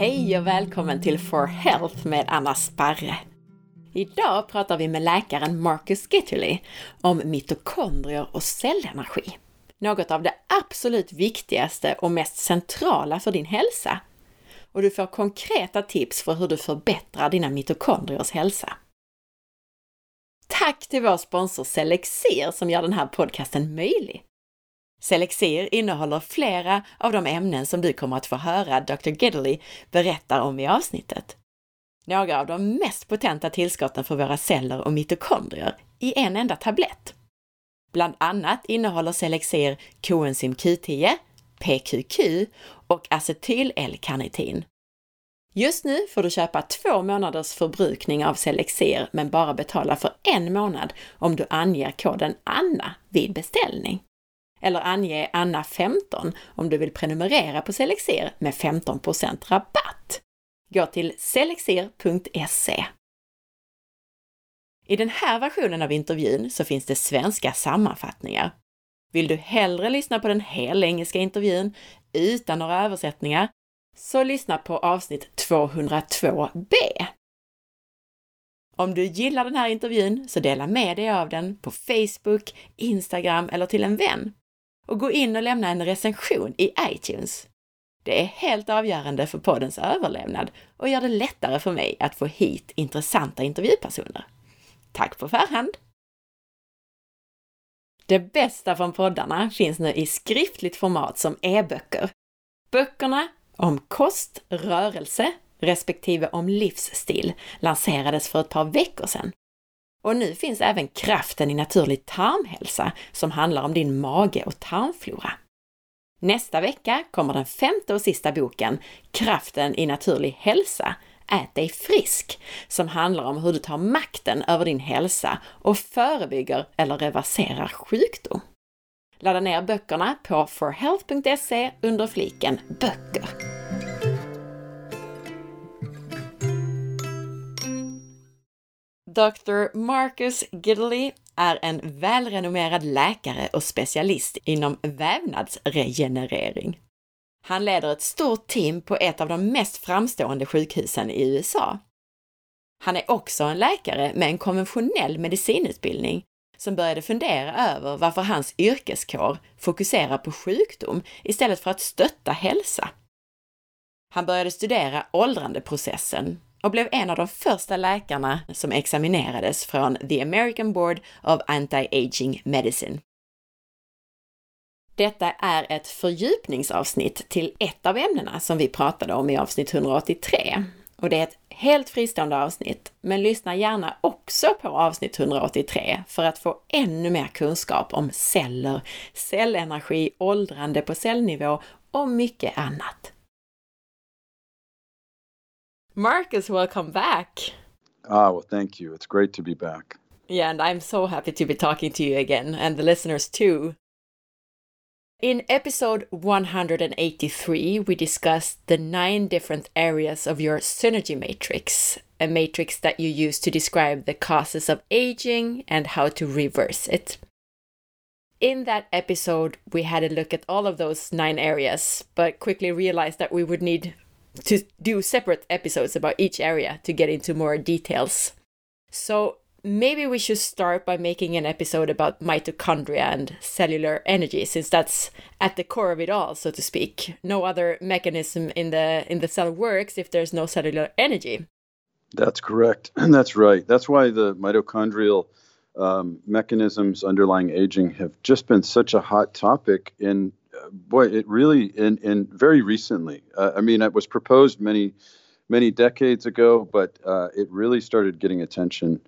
Hej och välkommen till For Health med Anna Sparre. Idag pratar vi med läkaren Marcus Gitterly om mitokondrier och cellenergi. Något av det absolut viktigaste och mest centrala för din hälsa. Och du får konkreta tips för hur du förbättrar dina mitokondriers hälsa. Tack till vår sponsor Selexir som gör den här podcasten möjlig. Selexir innehåller flera av de ämnen som du kommer att få höra Dr. Gidley berätta om i avsnittet. Några av de mest potenta tillskotten för våra celler och mitokondrier i en enda tablett. Bland annat innehåller Selexir koenzym Q10, PQQ och acetyl-L-karnitin. Just nu får du köpa två månaders förbrukning av Selexir men bara betala för en månad om du anger koden ANNA vid beställning. Eller ange Anna15 om du vill prenumerera på Selexir med 15% rabatt. Gå till selexir.se. I den här versionen av intervjun så finns det svenska sammanfattningar. Vill du hellre lyssna på den hel engelska intervjun utan några översättningar, så lyssna på avsnitt 202b. Om du gillar den här intervjun så dela med dig av den på Facebook, Instagram eller till en vän och gå in och lämna en recension i iTunes. Det är helt avgörande för poddens överlevnad och gör det lättare för mig att få hit intressanta intervjupersoner. Tack på förhand! Det bästa från poddarna finns nu i skriftligt format som e-böcker. Böckerna om kost, rörelse respektive om livsstil lanserades för ett par veckor sedan och nu finns även Kraften i naturlig tarmhälsa som handlar om din mage och tarmflora. Nästa vecka kommer den femte och sista boken Kraften i naturlig hälsa Ät dig frisk, som handlar om hur du tar makten över din hälsa och förebygger eller reverserar sjukdom. Ladda ner böckerna på forhealth.se under fliken Böcker. Dr. Marcus Gidley är en välrenommerad läkare och specialist inom vävnadsregenerering. Han leder ett stort team på ett av de mest framstående sjukhusen i USA. Han är också en läkare med en konventionell medicinutbildning som började fundera över varför hans yrkeskår fokuserar på sjukdom istället för att stötta hälsa. Han började studera åldrandeprocessen och blev en av de första läkarna som examinerades från The American Board of Anti-Aging Medicine. Detta är ett fördjupningsavsnitt till ett av ämnena som vi pratade om i avsnitt 183. Och det är ett helt fristående avsnitt, men lyssna gärna också på avsnitt 183 för att få ännu mer kunskap om celler, cellenergi, åldrande på cellnivå och mycket annat. Marcus, welcome back. Ah, well, thank you. It's great to be back. Yeah, and I'm so happy to be talking to you again, and the listeners too. In episode 183, we discussed the nine different areas of your synergy matrix, a matrix that you use to describe the causes of aging and how to reverse it. In that episode, we had a look at all of those nine areas, but quickly realized that we would need to do separate episodes about each area to get into more details. So maybe we should start by making an episode about mitochondria and cellular energy since that's at the core of it all so to speak. No other mechanism in the in the cell works if there's no cellular energy. That's correct. And that's right. That's why the mitochondrial um, mechanisms underlying aging have just been such a hot topic in boy, it really in in very recently. Uh, I mean, it was proposed many many decades ago, but uh, it really started getting attention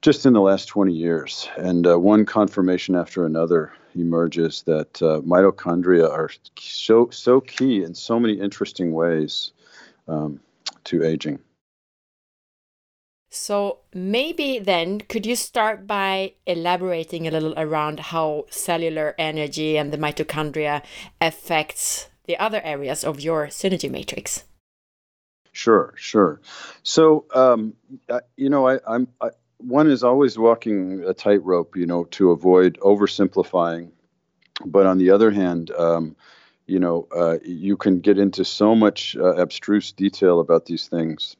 just in the last 20 years. And uh, one confirmation after another emerges that uh, mitochondria are so so key in so many interesting ways um, to aging. So maybe then could you start by elaborating a little around how cellular energy and the mitochondria affects the other areas of your synergy matrix? Sure, sure. So um, you know, I, I'm I, one is always walking a tightrope, you know, to avoid oversimplifying. But on the other hand, um, you know, uh, you can get into so much uh, abstruse detail about these things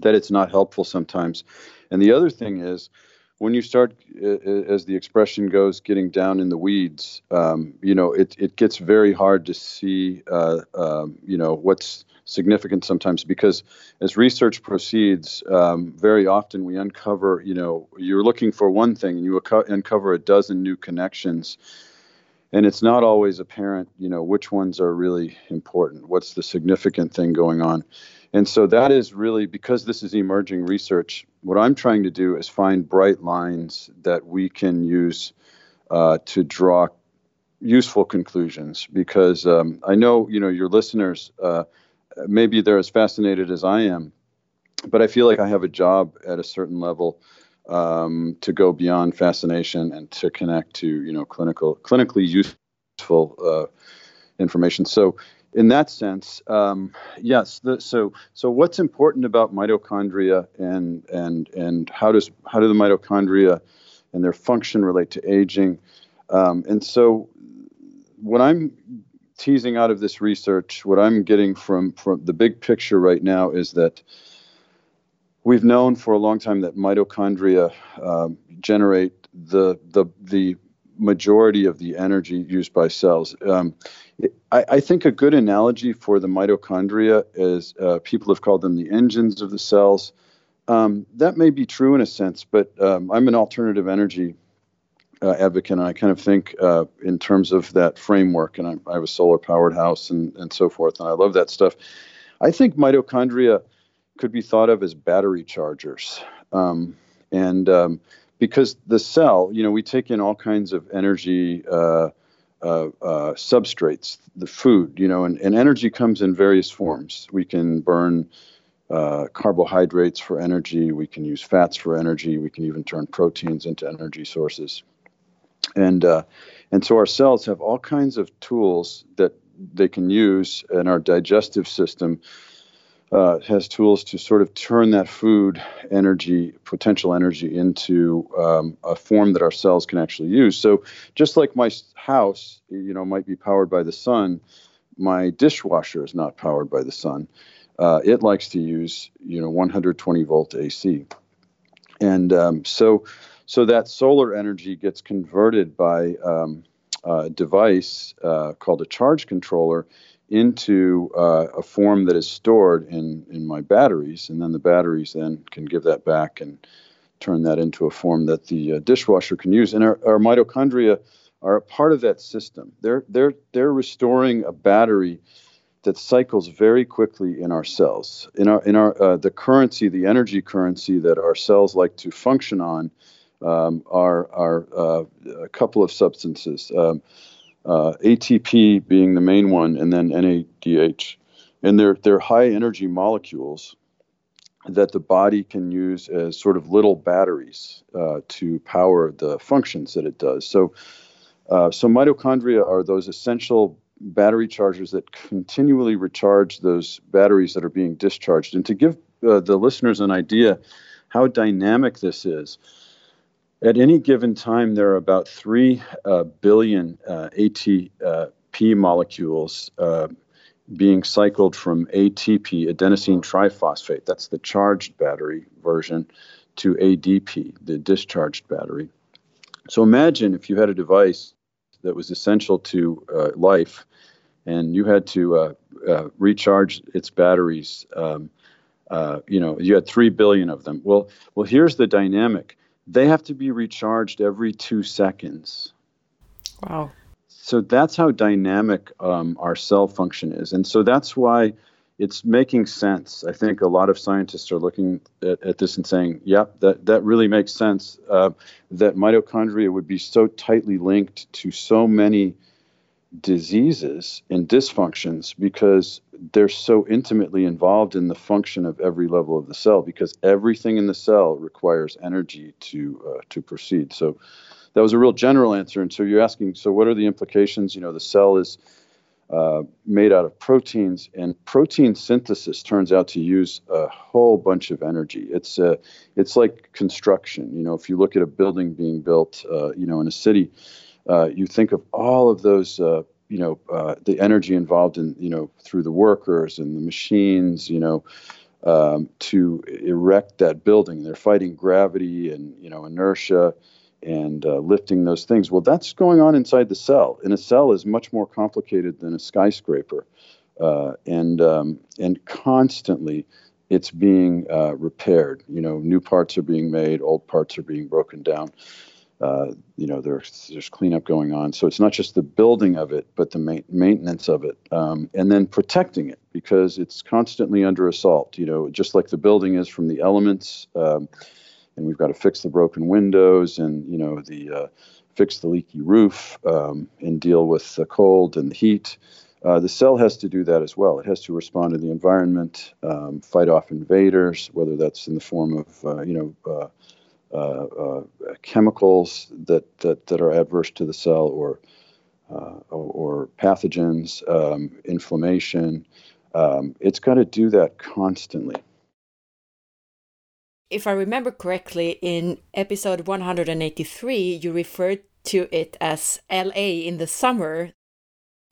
that it's not helpful sometimes. And the other thing is, when you start, as the expression goes, getting down in the weeds, um, you know, it, it gets very hard to see, uh, um, you know, what's significant sometimes because as research proceeds, um, very often we uncover, you know, you're looking for one thing and you uncover a dozen new connections. And it's not always apparent, you know, which ones are really important. What's the significant thing going on? And so that is really because this is emerging research. What I'm trying to do is find bright lines that we can use uh, to draw useful conclusions. Because um, I know you know your listeners, uh, maybe they're as fascinated as I am, but I feel like I have a job at a certain level um, to go beyond fascination and to connect to you know clinical clinically useful uh, information. So in that sense, um, yes. The, so, so what's important about mitochondria, and and and how does how do the mitochondria and their function relate to aging? Um, and so, what I'm teasing out of this research, what I'm getting from from the big picture right now is that we've known for a long time that mitochondria um, generate the the the majority of the energy used by cells. Um, I, I, think a good analogy for the mitochondria is uh, people have called them the engines of the cells. Um, that may be true in a sense, but um, I'm an alternative energy uh, advocate, and I kind of think uh, in terms of that framework. And I, I, have a solar powered house and, and so forth, and I love that stuff. I think mitochondria could be thought of as battery chargers. Um, and um, because the cell, you know, we take in all kinds of energy uh, uh, uh, substrates, the food, you know, and, and energy comes in various forms. We can burn uh, carbohydrates for energy, we can use fats for energy, we can even turn proteins into energy sources. And, uh, and so our cells have all kinds of tools that they can use in our digestive system uh, has tools to sort of turn that food energy, potential energy, into um, a form that our cells can actually use. So, just like my house, you know, might be powered by the sun, my dishwasher is not powered by the sun. Uh, it likes to use, you know, 120 volt AC, and um, so, so that solar energy gets converted by um, a device uh, called a charge controller into uh, a form that is stored in, in my batteries, and then the batteries then can give that back and turn that into a form that the uh, dishwasher can use. And our, our, mitochondria are a part of that system. They're they're they're restoring a battery that cycles very quickly in our cells. In our in our uh, the currency, the energy currency that our cells like to function on, um, are are uh, a couple of substances. Um, uh, ATP being the main one, and then NADH. And they're, they're high energy molecules that the body can use as sort of little batteries uh, to power the functions that it does. So, uh, so mitochondria are those essential battery chargers that continually recharge those batteries that are being discharged. And to give uh, the listeners an idea how dynamic this is, at any given time, there are about 3 uh, billion uh, ATP molecules uh, being cycled from ATP, adenosine triphosphate, that's the charged battery version, to ADP, the discharged battery. So imagine if you had a device that was essential to uh, life and you had to uh, uh, recharge its batteries. Um, you know, you had 3 billion of them. Well, well, here's the dynamic they have to be recharged every two seconds. Wow. So that's how dynamic um, our cell function is. And so that's why it's making sense. I think a lot of scientists are looking at, at this and saying, yep, that, that really makes sense. Uh, that mitochondria would be so tightly linked to so many diseases and dysfunctions because they're so intimately involved in the function of every level of the cell because everything in the cell requires energy to uh, to proceed so that was a real general answer and so you're asking so what are the implications you know the cell is uh, made out of proteins, and protein synthesis turns out to use a whole bunch of energy. It's uh, it's like construction. You know, if you look at a building being built, uh, you know, in a city, uh, you think of all of those. Uh, you know, uh, the energy involved in you know through the workers and the machines. You know. Um, to erect that building, they're fighting gravity and you know inertia, and uh, lifting those things. Well, that's going on inside the cell, and a cell is much more complicated than a skyscraper, uh, and um, and constantly it's being uh, repaired. You know, new parts are being made, old parts are being broken down. Uh, you know, there's there's cleanup going on. So it's not just the building of it, but the ma- maintenance of it, um, and then protecting it because it's constantly under assault. You know, just like the building is from the elements. Um, and we've got to fix the broken windows and you know the uh, fix the leaky roof um, and deal with the cold and the heat. Uh, the cell has to do that as well. It has to respond to the environment, um, fight off invaders, whether that's in the form of uh, you know uh, chemicals that, that that are adverse to the cell or or, pathogens, um, inflammation. Um, it's got to do that constantly if I remember correctly, in episode 183, you referred to it as LA in the summer.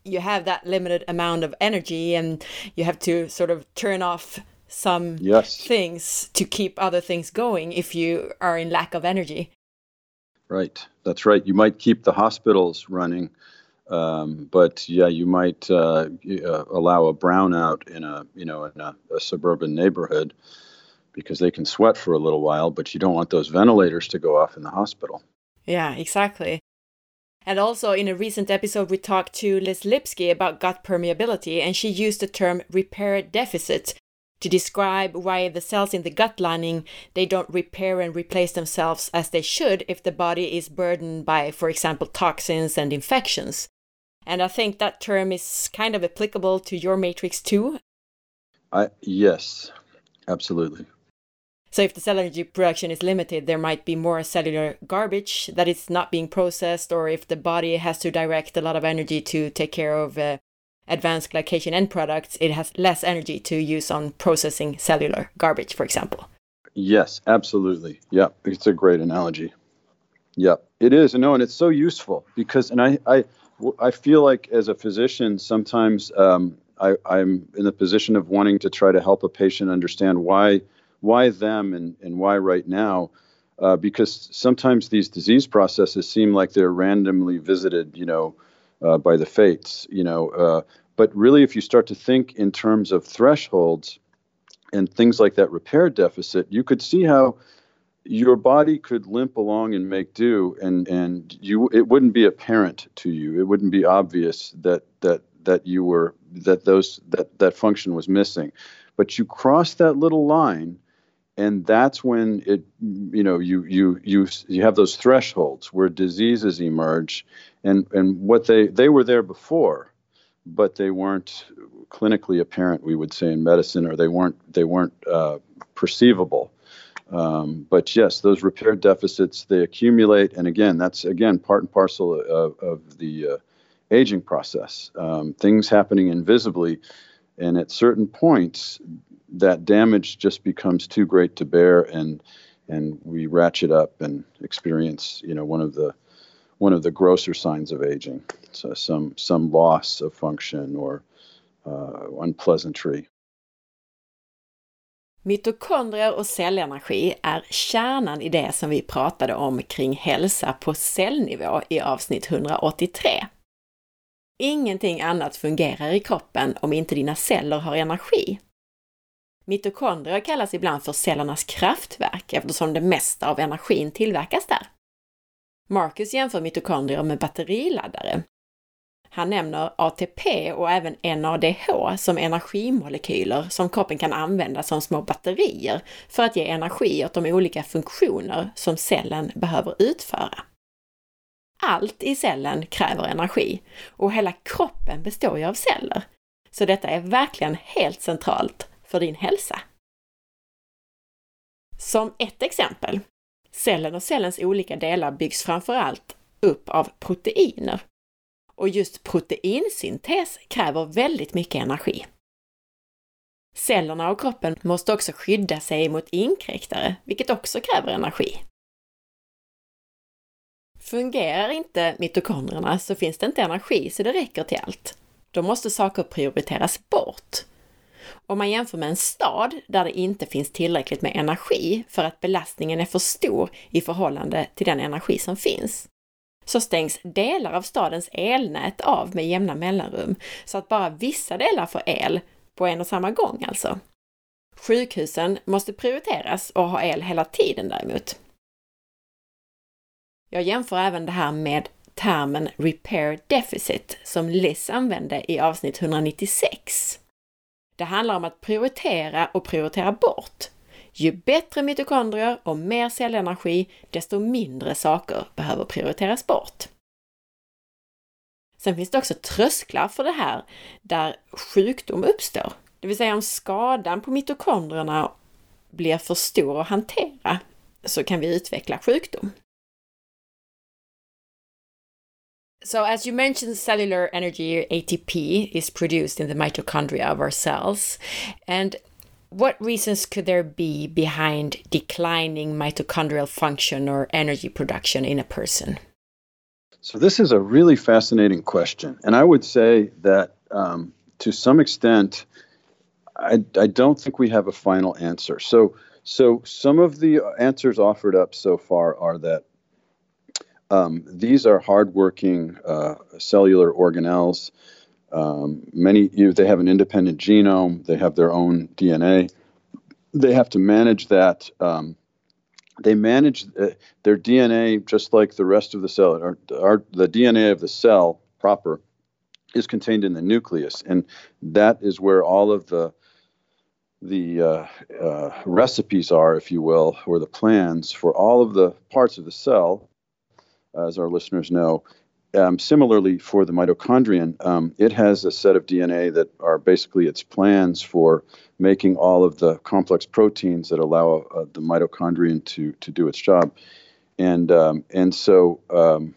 You have that limited amount of energy and you have to sort of turn off some yes. things to keep other things going if you are in lack of energy. Right, that's right. You might keep the hospitals running, um, but yeah, you might uh, uh, allow a brownout in a you know in a, a suburban neighborhood because they can sweat for a little while, but you don't want those ventilators to go off in the hospital. Yeah, exactly. And also, in a recent episode, we talked to Liz Lipski about gut permeability, and she used the term repair deficit to describe why the cells in the gut lining they don't repair and replace themselves as they should if the body is burdened by, for example, toxins and infections. And I think that term is kind of applicable to your matrix too. I yes, absolutely. So if the cell energy production is limited, there might be more cellular garbage that is not being processed, or if the body has to direct a lot of energy to take care of uh, advanced glycation end products, it has less energy to use on processing cellular garbage, for example. Yes, absolutely. Yeah, it's a great analogy. Yeah, it is. No, and it's so useful because, and I, I, I feel like as a physician, sometimes um, I, I'm in the position of wanting to try to help a patient understand why why them and, and why right now? Uh, because sometimes these disease processes seem like they're randomly visited, you know, uh, by the fates, you know. Uh, but really, if you start to think in terms of thresholds and things like that repair deficit, you could see how your body could limp along and make do, and and you it wouldn't be apparent to you. It wouldn't be obvious that that that you were that those that that function was missing. But you cross that little line and that's when it you know you you you you have those thresholds where diseases emerge and and what they they were there before but they weren't clinically apparent we would say in medicine or they weren't they weren't uh, perceivable. Um, but yes those repair deficits they accumulate. And again that's again part and parcel of, of the uh, aging process. Um, things happening invisibly. And at certain points that damage just becomes too great to bear and and we ratchet up and experience you know one of the one of the grosser signs of aging so some some loss of function or uh, unpleasantry Mitokondrier och cellenergi är kärnan i det som vi pratade om kring hälsa på cellnivå i avsnitt 183. Ingenting annat fungerar i kroppen om inte dina celler har energi. Mitokondrier kallas ibland för cellernas kraftverk eftersom det mesta av energin tillverkas där. Marcus jämför mitokondrier med batteriladdare. Han nämner ATP och även NADH som energimolekyler som kroppen kan använda som små batterier för att ge energi åt de olika funktioner som cellen behöver utföra. Allt i cellen kräver energi och hela kroppen består ju av celler. Så detta är verkligen helt centralt för din hälsa. Som ett exempel, cellen och cellens olika delar byggs framför allt upp av proteiner. och just proteinsyntes kräver väldigt mycket energi. Cellerna och kroppen måste också skydda sig mot inkräktare, vilket också kräver energi. Fungerar inte mitokondrierna så finns det inte energi så det räcker till allt. Då måste saker prioriteras bort. Om man jämför med en stad där det inte finns tillräckligt med energi för att belastningen är för stor i förhållande till den energi som finns, så stängs delar av stadens elnät av med jämna mellanrum så att bara vissa delar får el på en och samma gång alltså. Sjukhusen måste prioriteras och ha el hela tiden däremot. Jag jämför även det här med termen repair deficit som Liz använde i avsnitt 196. Det handlar om att prioritera och prioritera bort. Ju bättre mitokondrier och mer cellenergi, desto mindre saker behöver prioriteras bort. Sen finns det också trösklar för det här där sjukdom uppstår. Det vill säga om skadan på mitokondrierna blir för stor att hantera så kan vi utveckla sjukdom. So, as you mentioned, cellular energy, ATP, is produced in the mitochondria of our cells. And what reasons could there be behind declining mitochondrial function or energy production in a person? So, this is a really fascinating question. And I would say that um, to some extent, I, I don't think we have a final answer. So, so some of the answers offered up so far are that um, these are hardworking uh, cellular organelles. Um, many you know, they have an independent genome. They have their own DNA. They have to manage that. Um, they manage uh, their DNA just like the rest of the cell. Our, our, the DNA of the cell proper is contained in the nucleus, and that is where all of the the uh, uh, recipes are, if you will, or the plans for all of the parts of the cell as our listeners know. Um, similarly, for the mitochondrion, um, it has a set of DNA that are basically its plans for making all of the complex proteins that allow uh, the mitochondrion to to do its job. And um, and so, um,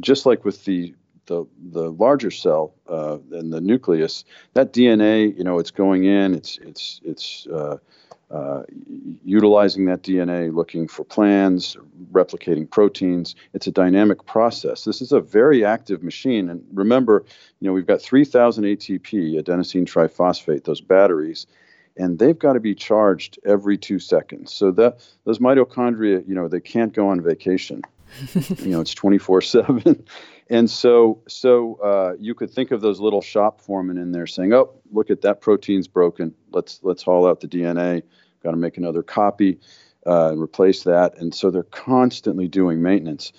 just like with the the, the larger cell uh, and the nucleus, that DNA, you know, it's going in, it's it's it's uh, uh, utilizing that DNA, looking for plans, replicating proteins. It's a dynamic process. This is a very active machine. And remember, you know, we've got 3,000 ATP, adenosine triphosphate, those batteries, and they've got to be charged every two seconds. So that those mitochondria, you know, they can't go on vacation. you know, it's 24/7. And so, so uh, you could think of those little shop foremen in there saying, "Oh, look at that protein's broken. Let's let's haul out the DNA got to make another copy uh, and replace that. And so they're constantly doing maintenance.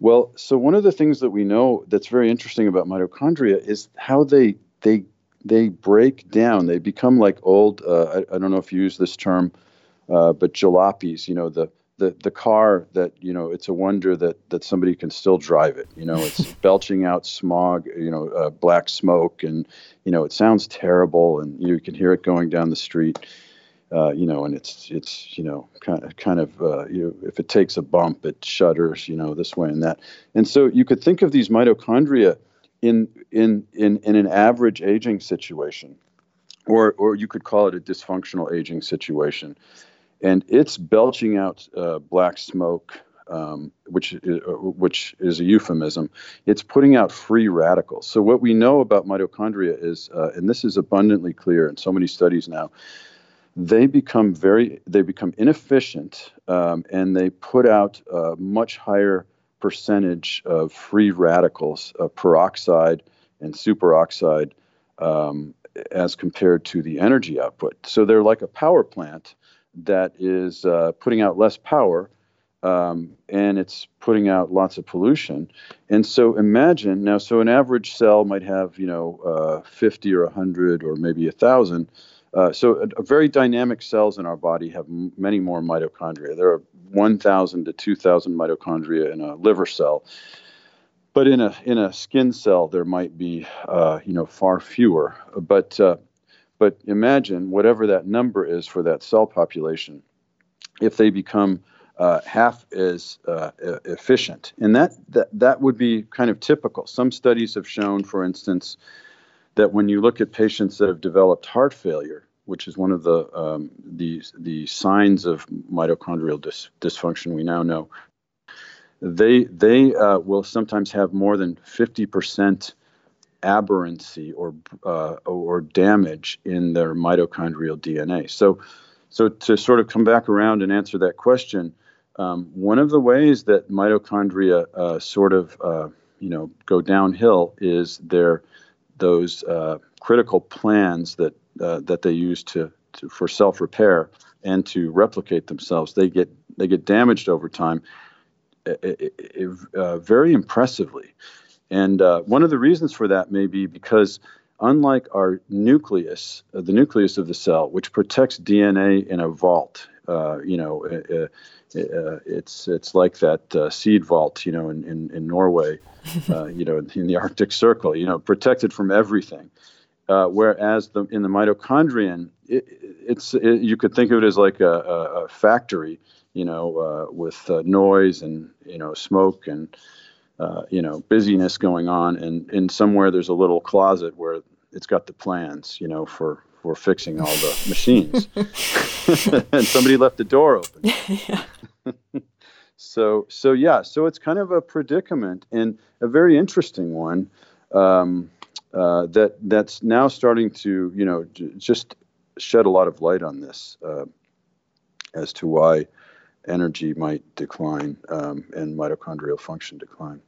Well, so one of the things that we know that's very interesting about mitochondria is how they they they break down. They become like old. Uh, I, I, don't know if you use this term, uh, but jalopies. You know the the the car that you know it's a wonder that that somebody can still drive it. You know it's belching out smog. You know uh, black smoke, and you know it sounds terrible, and you can hear it going down the street. Uh, you know, and it's it's you know kind of kind of uh, you know, if it takes a bump, it shudders, you know, this way and that. And so you could think of these mitochondria in in in in an average aging situation, or or you could call it a dysfunctional aging situation, and it's belching out uh, black smoke. Um, which is, uh, which is a euphemism. It's putting out free radicals. So what we know about mitochondria is, uh, and this is abundantly clear in so many studies now, they become very they become inefficient um, and they put out a much higher percentage of free radicals uh, peroxide and superoxide um, as compared to the energy output so they're like a power plant that is uh, putting out less power um, and it's putting out lots of pollution and so imagine now so an average cell might have you know uh, 50 or 100 or maybe a thousand uh, so, a, a, very dynamic cells in our body have m- many more mitochondria. There are 1,000 to 2,000 mitochondria in a liver cell, but in a in a skin cell there might be, uh, you know, far fewer. But uh, but imagine whatever that number is for that cell population, if they become uh, half as uh, efficient. And that, that, that would be kind of typical. Some studies have shown, for instance, that when you look at patients that have developed heart failure, which is one of the um, the, the signs of mitochondrial dis- dysfunction we now know, they they uh, will sometimes have more than 50% aberrancy or uh, or damage in their mitochondrial DNA. So so to sort of come back around and answer that question, um, one of the ways that mitochondria uh, sort of uh, you know go downhill is their those uh, critical plans that uh, that they use to, to for self repair and to replicate themselves. They get they get damaged over time, uh, very impressively. And uh, one of the reasons for that may be because unlike our nucleus, uh, the nucleus of the cell, which protects DNA in a vault, uh, you know, uh, uh, it's it's like that uh, seed vault, you know, in in, in Norway, uh, you know, in the Arctic Circle, you know, protected from everything. Uh, whereas the, in the mitochondrion, it, it's it, you could think of it as like a, a, a factory, you know, uh, with uh, noise and you know smoke and you know busyness going on, and and somewhere there's a little closet where it's got the plans, you know, for for fixing all the machines, and somebody left the door open. so so yeah, so it's kind of a predicament and a very interesting one um, uh, that that's now starting to you know j- just shed a lot of light on this uh, as to why energy might decline um, and mitochondrial function decline.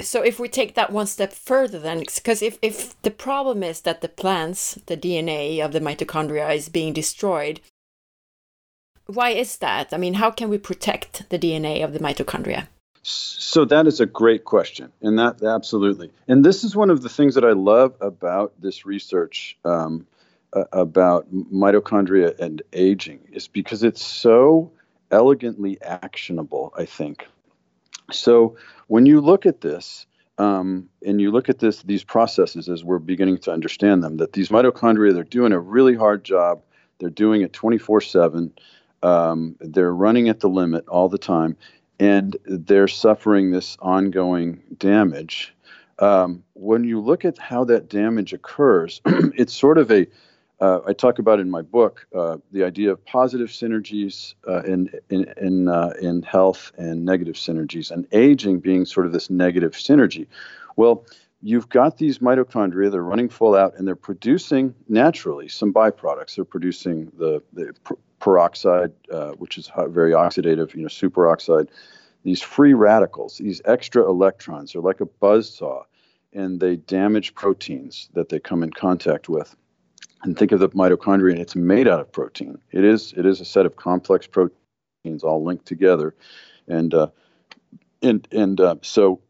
So if we take that one step further then because if, if the problem is that the plants the dna of the mitochondria is being destroyed why is that? I mean how can we protect the dna of the mitochondria? So that is a great question and that absolutely. And this is one of the things that i love about this research um, about mitochondria and aging is because it's so elegantly actionable i think so when you look at this, um, and you look at this these processes as we're beginning to understand them, that these mitochondria they're doing a really hard job. They're doing it 24 seven. Um, they're running at the limit all the time, and they're suffering this ongoing damage. Um, when you look at how that damage occurs, it's sort of a uh, I talk about in my book uh, the idea of positive synergies uh, in in in, uh, in health and negative synergies, and aging being sort of this negative synergy. Well, you've got these mitochondria; they're running full out, and they're producing naturally some byproducts. They're producing the the peroxide, uh, which is very oxidative, you know, superoxide. These free radicals, these extra electrons, are like a buzz saw, and they damage proteins that they come in contact with and think of the mitochondria and it's made out of protein. It is it is a set of complex proteins all linked together. And uh, and and uh, so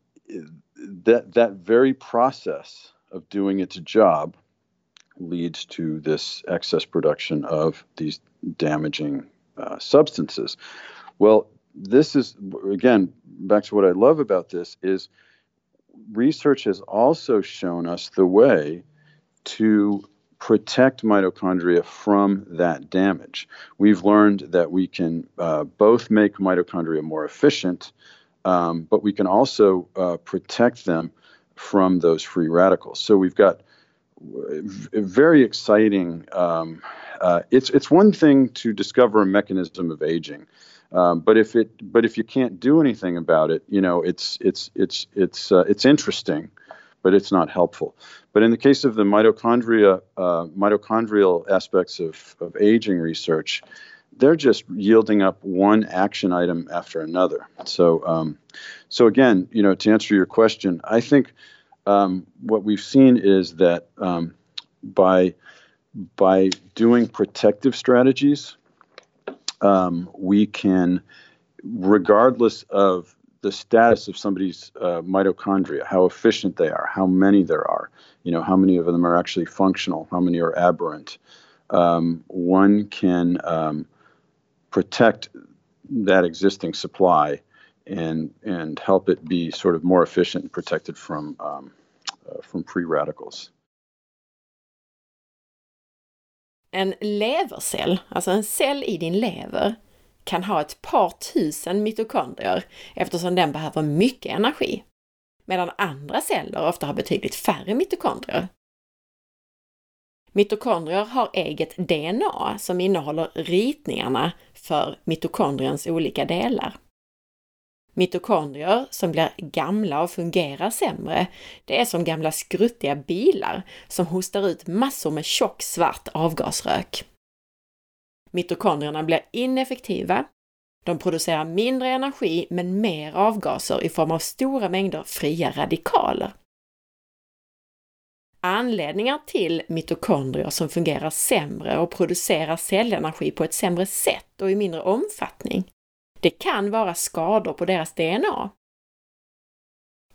that that very process of doing its job leads to this excess production of these damaging uh, substances. Well this is again back to what i love about this is research has also shown us the way to protect mitochondria from that damage. We've learned that we can uh, both make mitochondria more efficient, um, but we can also uh, protect them from those free radicals. So we've got very exciting. Um, uh, it's it's one thing to discover a mechanism of aging, um, but if it but if you can't do anything about it, you know, it's it's it's it's uh, it's interesting but it's not helpful. But in the case of the mitochondria, uh, mitochondrial aspects of, of aging research, they're just yielding up one action item after another. So, um, so again, you know, to answer your question, I think um, what we've seen is that um, by by doing protective strategies, um, we can, regardless of the status of somebody's uh, mitochondria, how efficient they are, how many there are, you know, how many of them are actually functional, how many are aberrant. Um, one can um, protect that existing supply and and help it be sort of more efficient and protected from um, uh, from free radicals. En levercell, alltså en cell i din lever, kan ha ett par tusen mitokondrier eftersom den behöver mycket energi, medan andra celler ofta har betydligt färre mitokondrier. Mitokondrier har eget DNA som innehåller ritningarna för mitokondriens olika delar. Mitokondrier som blir gamla och fungerar sämre, det är som gamla skruttiga bilar som hostar ut massor med tjock svart avgasrök. Mitokondrierna blir ineffektiva, de producerar mindre energi men mer avgaser i form av stora mängder fria radikaler. Anledningar till mitokondrier som fungerar sämre och producerar cellenergi på ett sämre sätt och i mindre omfattning det kan vara skador på deras DNA.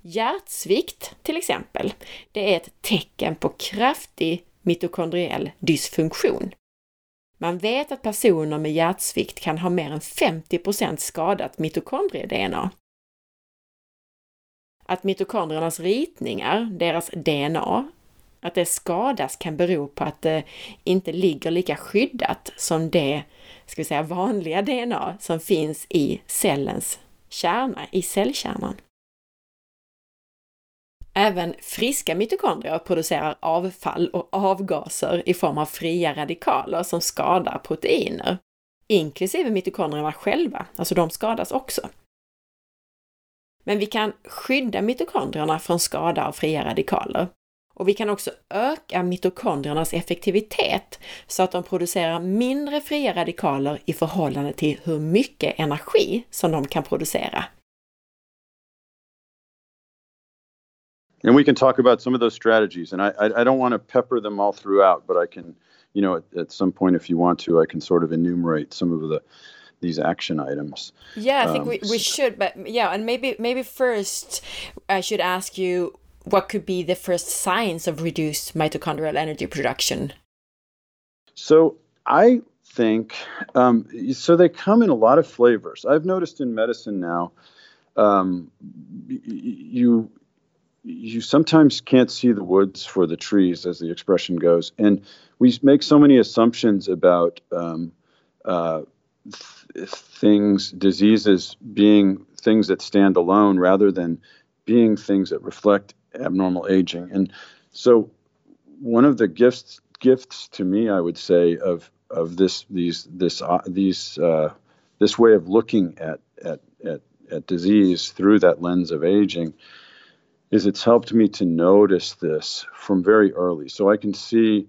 Hjärtsvikt till exempel, det är ett tecken på kraftig mitokondriell dysfunktion. Man vet att personer med hjärtsvikt kan ha mer än 50% skadat mitokondrie-DNA. Att mitokondriernas ritningar, deras DNA, att det skadas kan bero på att det inte ligger lika skyddat som det ska vi säga, vanliga DNA som finns i cellens kärna, i cellkärnan. Även friska mitokondrier producerar avfall och avgaser i form av fria radikaler som skadar proteiner, inklusive mitokondrierna själva, alltså de skadas också. Men vi kan skydda mitokondrierna från skada av fria radikaler och vi kan också öka mitokondriernas effektivitet så att de producerar mindre fria radikaler i förhållande till hur mycket energi som de kan producera. And we can talk about some of those strategies, and I, I, I don't want to pepper them all throughout, but I can, you know, at, at, some point, if you want to, I can sort of enumerate some of the these action items. Yeah, I think um, we, we should, but yeah, and maybe maybe first I should ask you what could be the first signs of reduced mitochondrial energy production? So I think um, so. They come in a lot of flavors. I've noticed in medicine now, um, you you sometimes can't see the woods for the trees, as the expression goes, and we make so many assumptions about um, uh, th- things, diseases being things that stand alone rather than being things that reflect abnormal aging. And so, one of the gifts gifts to me, I would say, of of this these this uh, these uh, this way of looking at, at at at disease through that lens of aging is it's helped me to notice this from very early. So I can see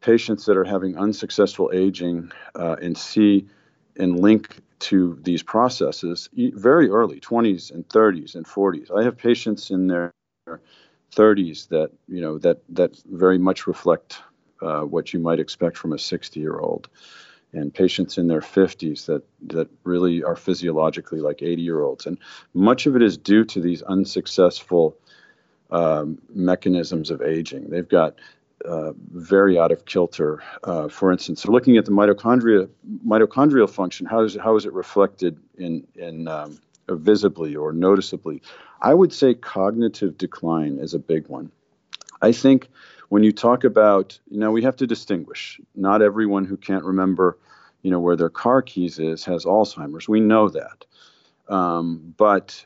patients that are having unsuccessful aging uh, and see and link to these processes very early 20s and 30s and 40s i have patients in their 30s that you know that that very much reflect uh, what you might expect from a 60 year old and patients in their 50s that that really are physiologically like 80 year olds and much of it is due to these unsuccessful um, mechanisms of aging they've got uh, very out of kilter. Uh, for instance, so looking at the mitochondria, mitochondrial function, how is it, how is it reflected in in um, visibly or noticeably? I would say cognitive decline is a big one. I think when you talk about, you know, we have to distinguish. Not everyone who can't remember, you know, where their car keys is has Alzheimer's. We know that. Um, but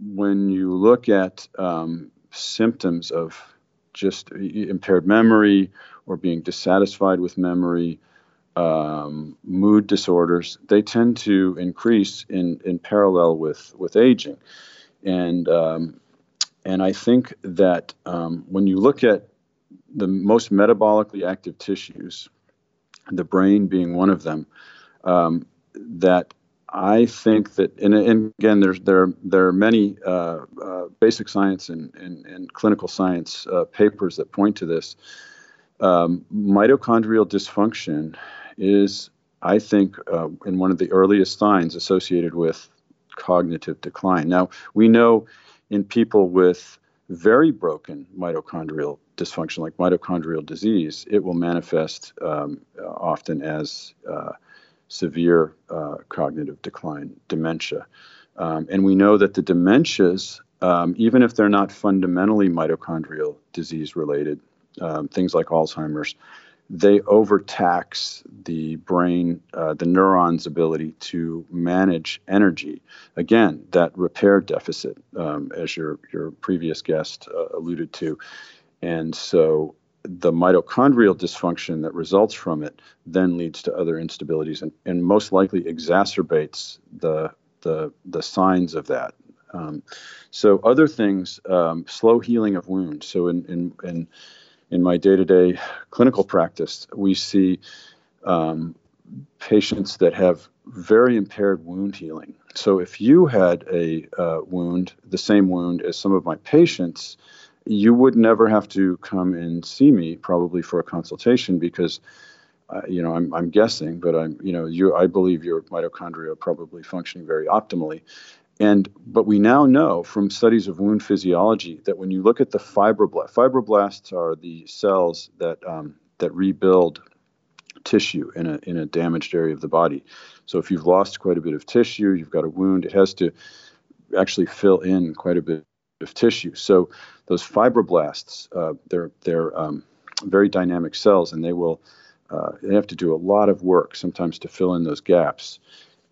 when you look at um, symptoms of just impaired memory or being dissatisfied with memory, um, mood disorders, they tend to increase in, in parallel with, with aging. And, um, and I think that um, when you look at the most metabolically active tissues, the brain being one of them, um, that I think that, and, and, again, there's there there are many uh, uh, basic science and, and, and clinical science uh, papers that point to this. Um, mitochondrial dysfunction is, I think, uh, in one of the earliest signs associated with cognitive decline. Now we know in people with very broken mitochondrial dysfunction, like mitochondrial disease, it will manifest um, often as uh, severe uh, cognitive decline, dementia. Um, and we know that the dementias, um, even if they're not fundamentally mitochondrial disease related, um, things like Alzheimer's, they overtax the brain, uh, the neuron's ability to manage energy. Again, that repair deficit, um, as your your previous guest uh, alluded to, and so the mitochondrial dysfunction that results from it then leads to other instabilities and, and most likely exacerbates the the the signs of that. Um, so other things, um, slow healing of wounds. So in in in, in my day-to-day clinical practice, we see um, patients that have very impaired wound healing. So if you had a uh, wound, the same wound as some of my patients, you would never have to come and see me probably for a consultation because uh, you know I'm, I'm guessing but i'm you know you i believe your mitochondria are probably functioning very optimally. And but we now know from studies of wound physiology that when you look at the fibroblasts fibroblasts are the cells that um, that rebuild tissue in a in a damaged area of the body. So if you've lost quite a bit of tissue you've got a wound it has to actually fill in quite a bit tissue. So those fibroblasts, uh, they're they're um, very dynamic cells, and they will uh, they have to do a lot of work sometimes to fill in those gaps.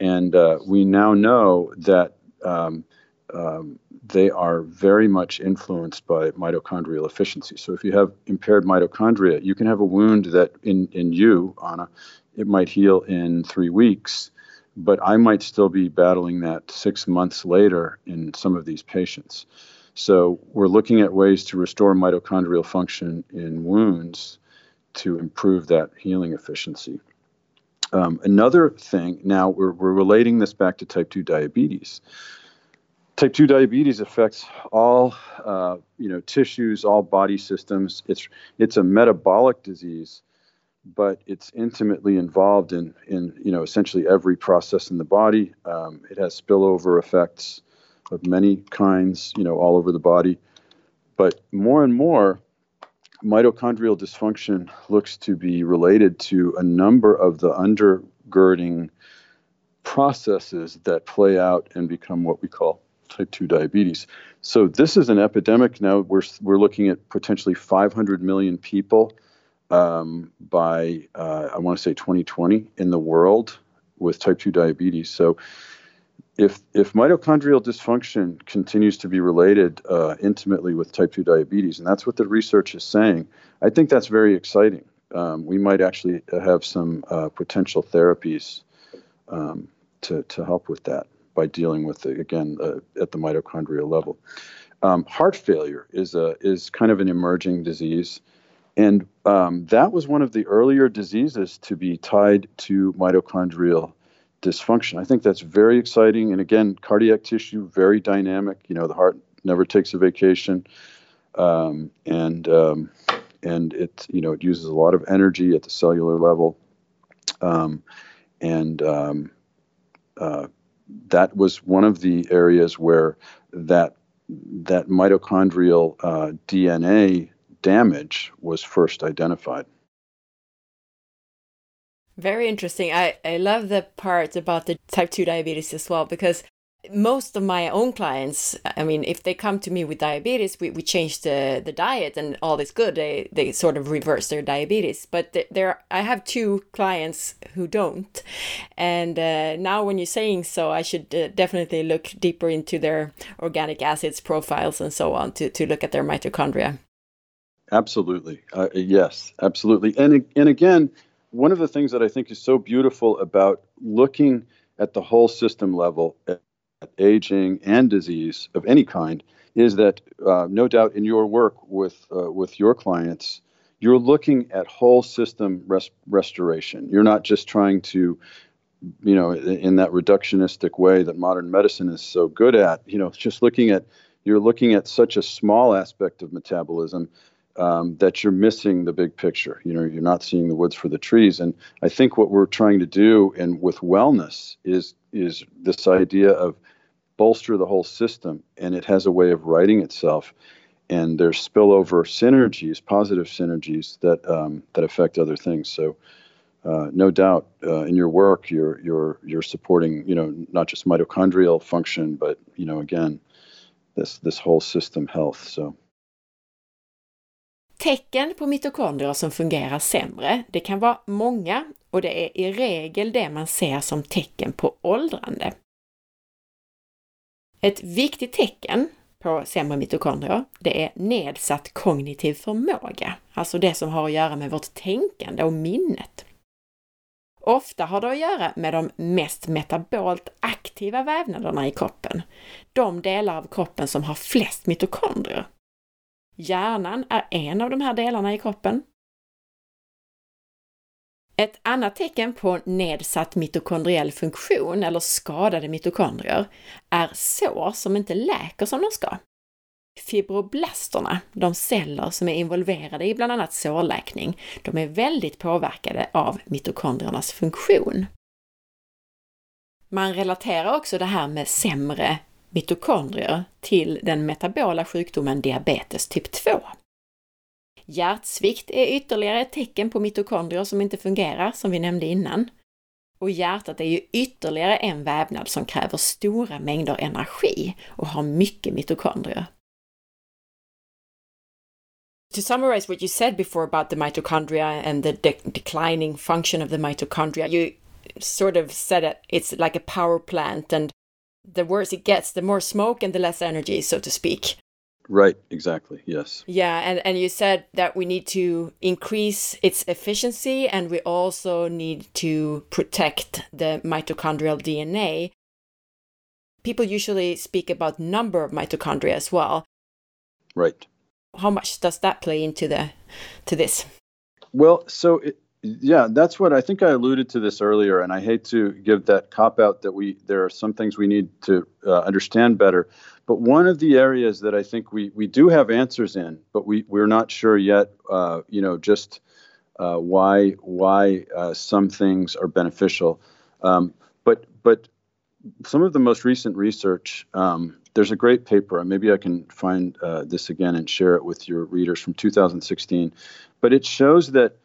And uh, we now know that um, um, they are very much influenced by mitochondrial efficiency. So if you have impaired mitochondria, you can have a wound that in in you, Anna, it might heal in three weeks but I might still be battling that six months later in some of these patients. So we're looking at ways to restore mitochondrial function in wounds to improve that healing efficiency. Um, another thing, now we're, we're relating this back to type 2 diabetes. Type 2 diabetes affects all uh, you know tissues, all body systems. It's it's a metabolic disease, but it's intimately involved in in you know essentially every process in the body. Um, it has spillover effects of many kinds, you know, all over the body. But more and more, mitochondrial dysfunction looks to be related to a number of the undergirding processes that play out and become what we call type 2 diabetes. So this is an epidemic now. We're, we're looking at potentially 500 million people um, by, uh, I want to say 2020 in the world with type 2 diabetes. So if if mitochondrial dysfunction continues to be related uh, intimately with type 2 diabetes, and that's what the research is saying, I think that's very exciting. Um, we might actually have some uh, potential therapies um, to, to help with that by dealing with it again uh, at the mitochondrial level. Um, heart failure is a is kind of an emerging disease, and um, that was one of the earlier diseases to be tied to mitochondrial dysfunction. I think that's very exciting. And again, cardiac tissue, very dynamic. You know, the heart never takes a vacation. Um, and um, and it you know it uses a lot of energy at the cellular level, um, and um, uh, that was one of the areas where that that mitochondrial uh, DNA damage was first identified. Very interesting. I, I love the part about the type 2 diabetes as well because most of my own clients, I mean, if they come to me with diabetes, we, we change the, the diet and all is good. They, they sort of reverse their diabetes. But there, I have two clients who don't. And uh, now, when you're saying so, I should uh, definitely look deeper into their organic acids profiles and so on to, to look at their mitochondria. Absolutely. Uh, yes, absolutely. And, and again, one of the things that I think is so beautiful about looking at the whole system level at aging and disease of any kind is that uh, no doubt in your work with uh, with your clients you're looking at whole system res- restoration. You're not just trying to you know in that reductionistic way that modern medicine is so good at you know just looking at you're looking at such a small aspect of metabolism um, that you're missing the big picture. You know, you're not seeing the woods for the trees. And I think what we're trying to do, and with wellness, is is this idea of bolster the whole system, and it has a way of writing itself. And there's spillover synergies, positive synergies that um, that affect other things. So. Uh, no doubt, uh, in your work, you're you're you're supporting, you know, not just mitochondrial function, but you know, again, this this whole system health. So Tecken på mitokondrier som fungerar sämre, det kan vara många och det är i regel det man ser som tecken på åldrande. Ett viktigt tecken på sämre mitokondrier, det är nedsatt kognitiv förmåga, alltså det som har att göra med vårt tänkande och minnet. Ofta har det att göra med de mest metabolt aktiva vävnaderna i kroppen, de delar av kroppen som har flest mitokondrier. Hjärnan är en av de här delarna i kroppen. Ett annat tecken på nedsatt mitokondriell funktion eller skadade mitokondrier är sår som inte läker som de ska. Fibroblasterna, de celler som är involverade i bland annat sårläkning, de är väldigt påverkade av mitokondriernas funktion. Man relaterar också det här med sämre mitokondrier till den metabola sjukdomen diabetes typ 2. Hjärtsvikt är ytterligare ett tecken på mitokondrier som inte fungerar, som vi nämnde innan. Och hjärtat är ju ytterligare en vävnad som kräver stora mängder energi och har mycket mitokondrier. To summarize what you said before about the mitochondria and the de declining function of the mitochondria, you sort of said that it's like a power plant and the worse it gets, the more smoke and the less energy, so to speak. Right, exactly. Yes. Yeah, and, and you said that we need to increase its efficiency and we also need to protect the mitochondrial DNA. People usually speak about number of mitochondria as well. Right. How much does that play into the to this? Well, so it, yeah, that's what I think I alluded to this earlier, and I hate to give that cop out that we there are some things we need to uh, understand better. But one of the areas that I think we we do have answers in, but we we're not sure yet. Uh, you know, just uh, why why uh, some things are beneficial. Um, but but some of the most recent research. Um, there's a great paper, and maybe I can find uh, this again and share it with your readers from 2016. But it shows that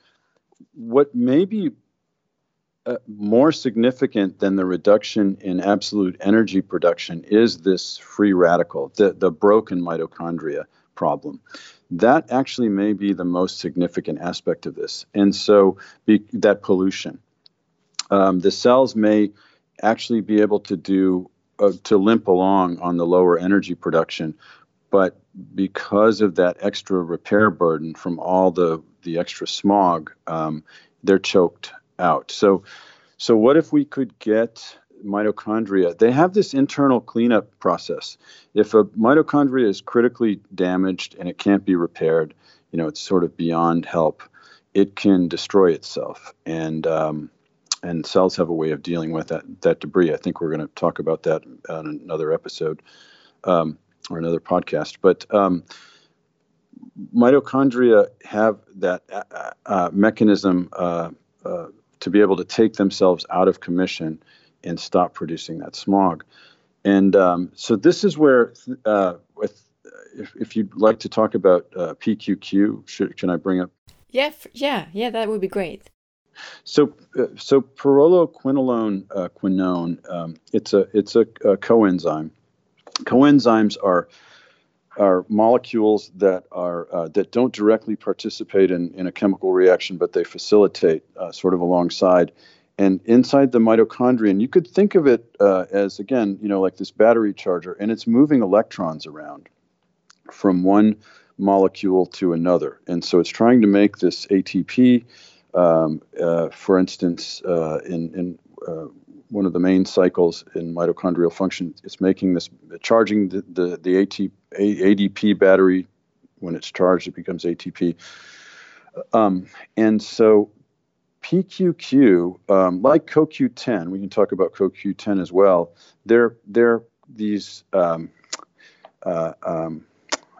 what may be uh, more significant than the reduction in absolute energy production is this free radical, the, the broken mitochondria problem. That actually may be the most significant aspect of this. And so be, that pollution. Um, the cells may actually be able to do uh, to limp along on the lower energy production but because of that extra repair burden from all the the extra smog, um, they're choked out. So, so what if we could get mitochondria? They have this internal cleanup process. If a mitochondria is critically damaged and it can't be repaired, you know, it's sort of beyond help. It can destroy itself, and um, and cells have a way of dealing with that that debris. I think we're going to talk about that on another episode. Um, or another podcast. But um, mitochondria have that uh, uh, mechanism uh, uh, to be able to take themselves out of commission and stop producing that smog. And um, so this is where, uh, with, if, if you'd like to talk about uh, PQQ, should, can I bring up? Yeah, yeah, yeah, that would be great. So, so pyrroloquinoline quinone, um, it's a it's a, a coenzyme Coenzymes are are molecules that are uh, that don't directly participate in, in a chemical reaction, but they facilitate uh, sort of alongside. And inside the mitochondrion, you could think of it uh, as again, you know, like this battery charger, and it's moving electrons around from one molecule to another. And so it's trying to make this ATP, um, uh, for instance, uh, in in uh, one of the main cycles in mitochondrial function. It's making this charging the the, the AT, ADP battery. When it's charged, it becomes ATP. Um, and so PQQ, um, like CoQ10, we can talk about CoQ10 as well. They're they're these um, uh, um,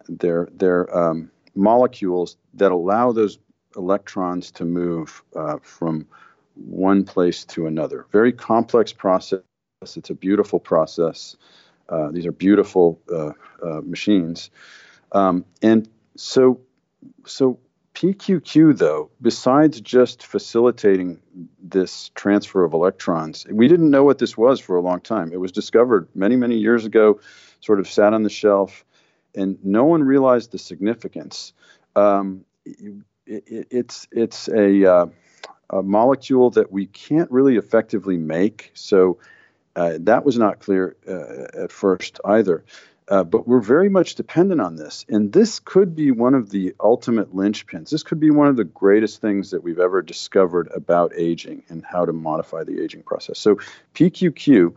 they're they're um, molecules that allow those electrons to move uh, from one place to another. Very complex process. It's a beautiful process. Uh, these are beautiful uh, uh, machines, um, and so so PQQ though, besides just facilitating this transfer of electrons, we didn't know what this was for a long time. It was discovered many many years ago, sort of sat on the shelf, and no one realized the significance. Um, it, it, it's it's a, uh, a molecule that we can't really effectively make. So uh, that was not clear uh, at first either. Uh, but we're very much dependent on this. And this could be one of the ultimate linchpins. This could be one of the greatest things that we've ever discovered about aging and how to modify the aging process. So, PQQ,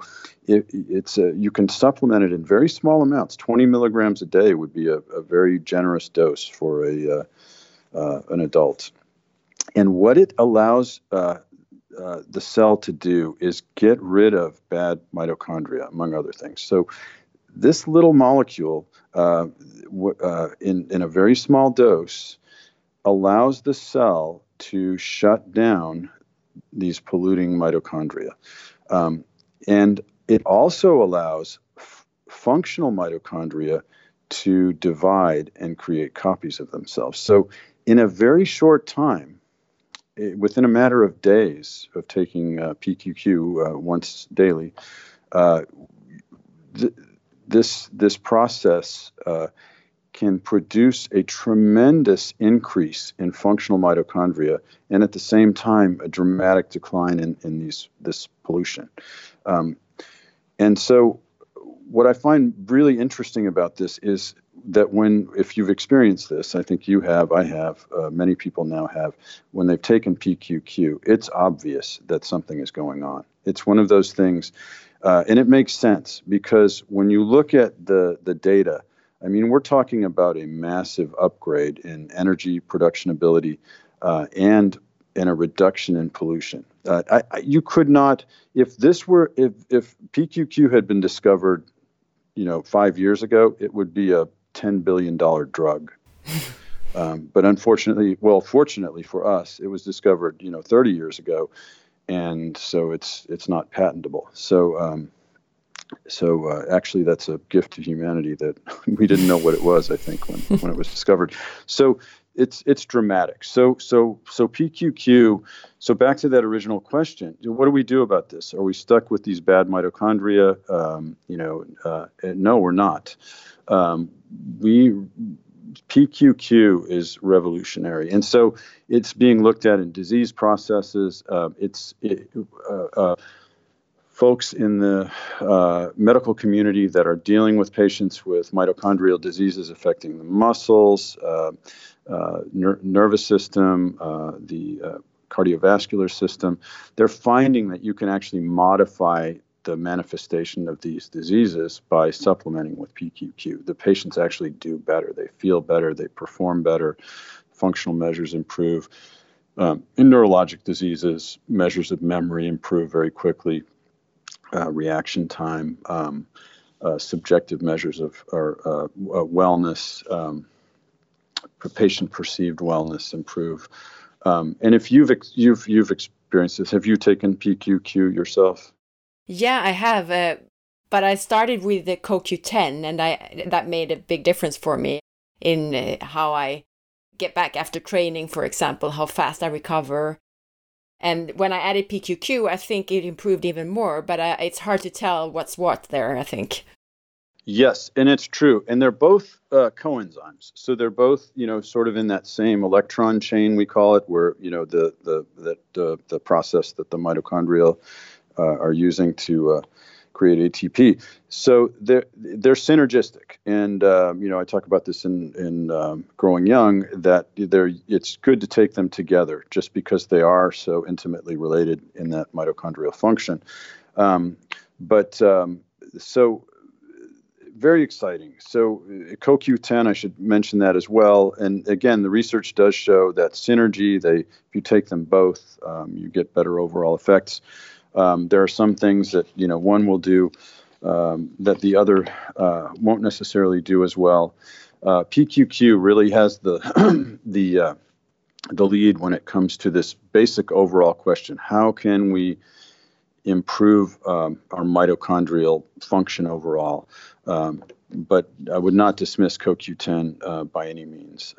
it, it's a, you can supplement it in very small amounts. 20 milligrams a day would be a, a very generous dose for a, uh, uh, an adult. And what it allows uh, uh, the cell to do is get rid of bad mitochondria, among other things. So, this little molecule, uh, w- uh, in, in a very small dose, allows the cell to shut down these polluting mitochondria. Um, and it also allows f- functional mitochondria to divide and create copies of themselves. So, in a very short time, it, within a matter of days of taking uh, PQQ uh, once daily, uh, th- this this process uh, can produce a tremendous increase in functional mitochondria and at the same time a dramatic decline in, in these this pollution. Um, and so what I find really interesting about this is that when if you've experienced this, I think you have, I have, uh, many people now have, when they've taken PQQ, it's obvious that something is going on. It's one of those things uh, and it makes sense because when you look at the, the data, I mean, we're talking about a massive upgrade in energy production ability uh, and and a reduction in pollution. Uh, I, I, you could not, if this were, if, if PQQ had been discovered, you know, five years ago, it would be a $10 billion drug. um, but unfortunately, well, fortunately for us, it was discovered, you know, 30 years ago and so it's it's not patentable. So um, so uh, actually, that's a gift to humanity that we didn't know what it was. I think when when it was discovered. So it's it's dramatic. So so so PQQ. So back to that original question: What do we do about this? Are we stuck with these bad mitochondria? Um, you know, uh, no, we're not. Um, we PQQ is revolutionary, and so it's being looked at in disease processes. Uh, it's it, uh, uh, folks in the uh, medical community that are dealing with patients with mitochondrial diseases affecting the muscles, uh, uh, ner- nervous system, the cardiovascular system. They're finding that you can actually modify the manifestation of these diseases by supplementing with PQQ. The patients actually do better. They feel better. They perform better. Functional measures improve. Um, in neurologic diseases, measures of memory improve very quickly. Uh, reaction time, um, uh, subjective measures of or, uh, uh wellness, um, patient perceived wellness improve. Um, and if you've ex- you've you've experienced this, have you taken PQQ yourself? Yeah, I have. Uh, but I started with the CoQ10, and I that made a big difference for me in uh, how I get back after training, for example, how fast I recover. And when I added PQQ, I think it improved even more, but uh, it's hard to tell what's what there, I think. Yes, and it's true. And they're both uh, coenzymes. So they're both, you know, sort of in that same electron chain, we call it, where, you know, the, the, the, the, the process that the mitochondrial uh, are using to uh, create ATP. So they're they're synergistic, and um, you know I talk about this in in um, Growing Young that they're it's good to take them together just because they are so intimately related in that mitochondrial function. Um, but um, so very exciting. So CoQ10, I should mention that as well. And again, the research does show that synergy. They, if you take them both, um, you get better overall effects. Um, there are some things that you know one will do um, that the other uh, won't necessarily do as well. Uh, PQQ really has the the uh, the lead when it comes to this basic overall question: How can we improve um, our mitochondrial function overall? Um, but I would not dismiss CoQ10 uh, by any means.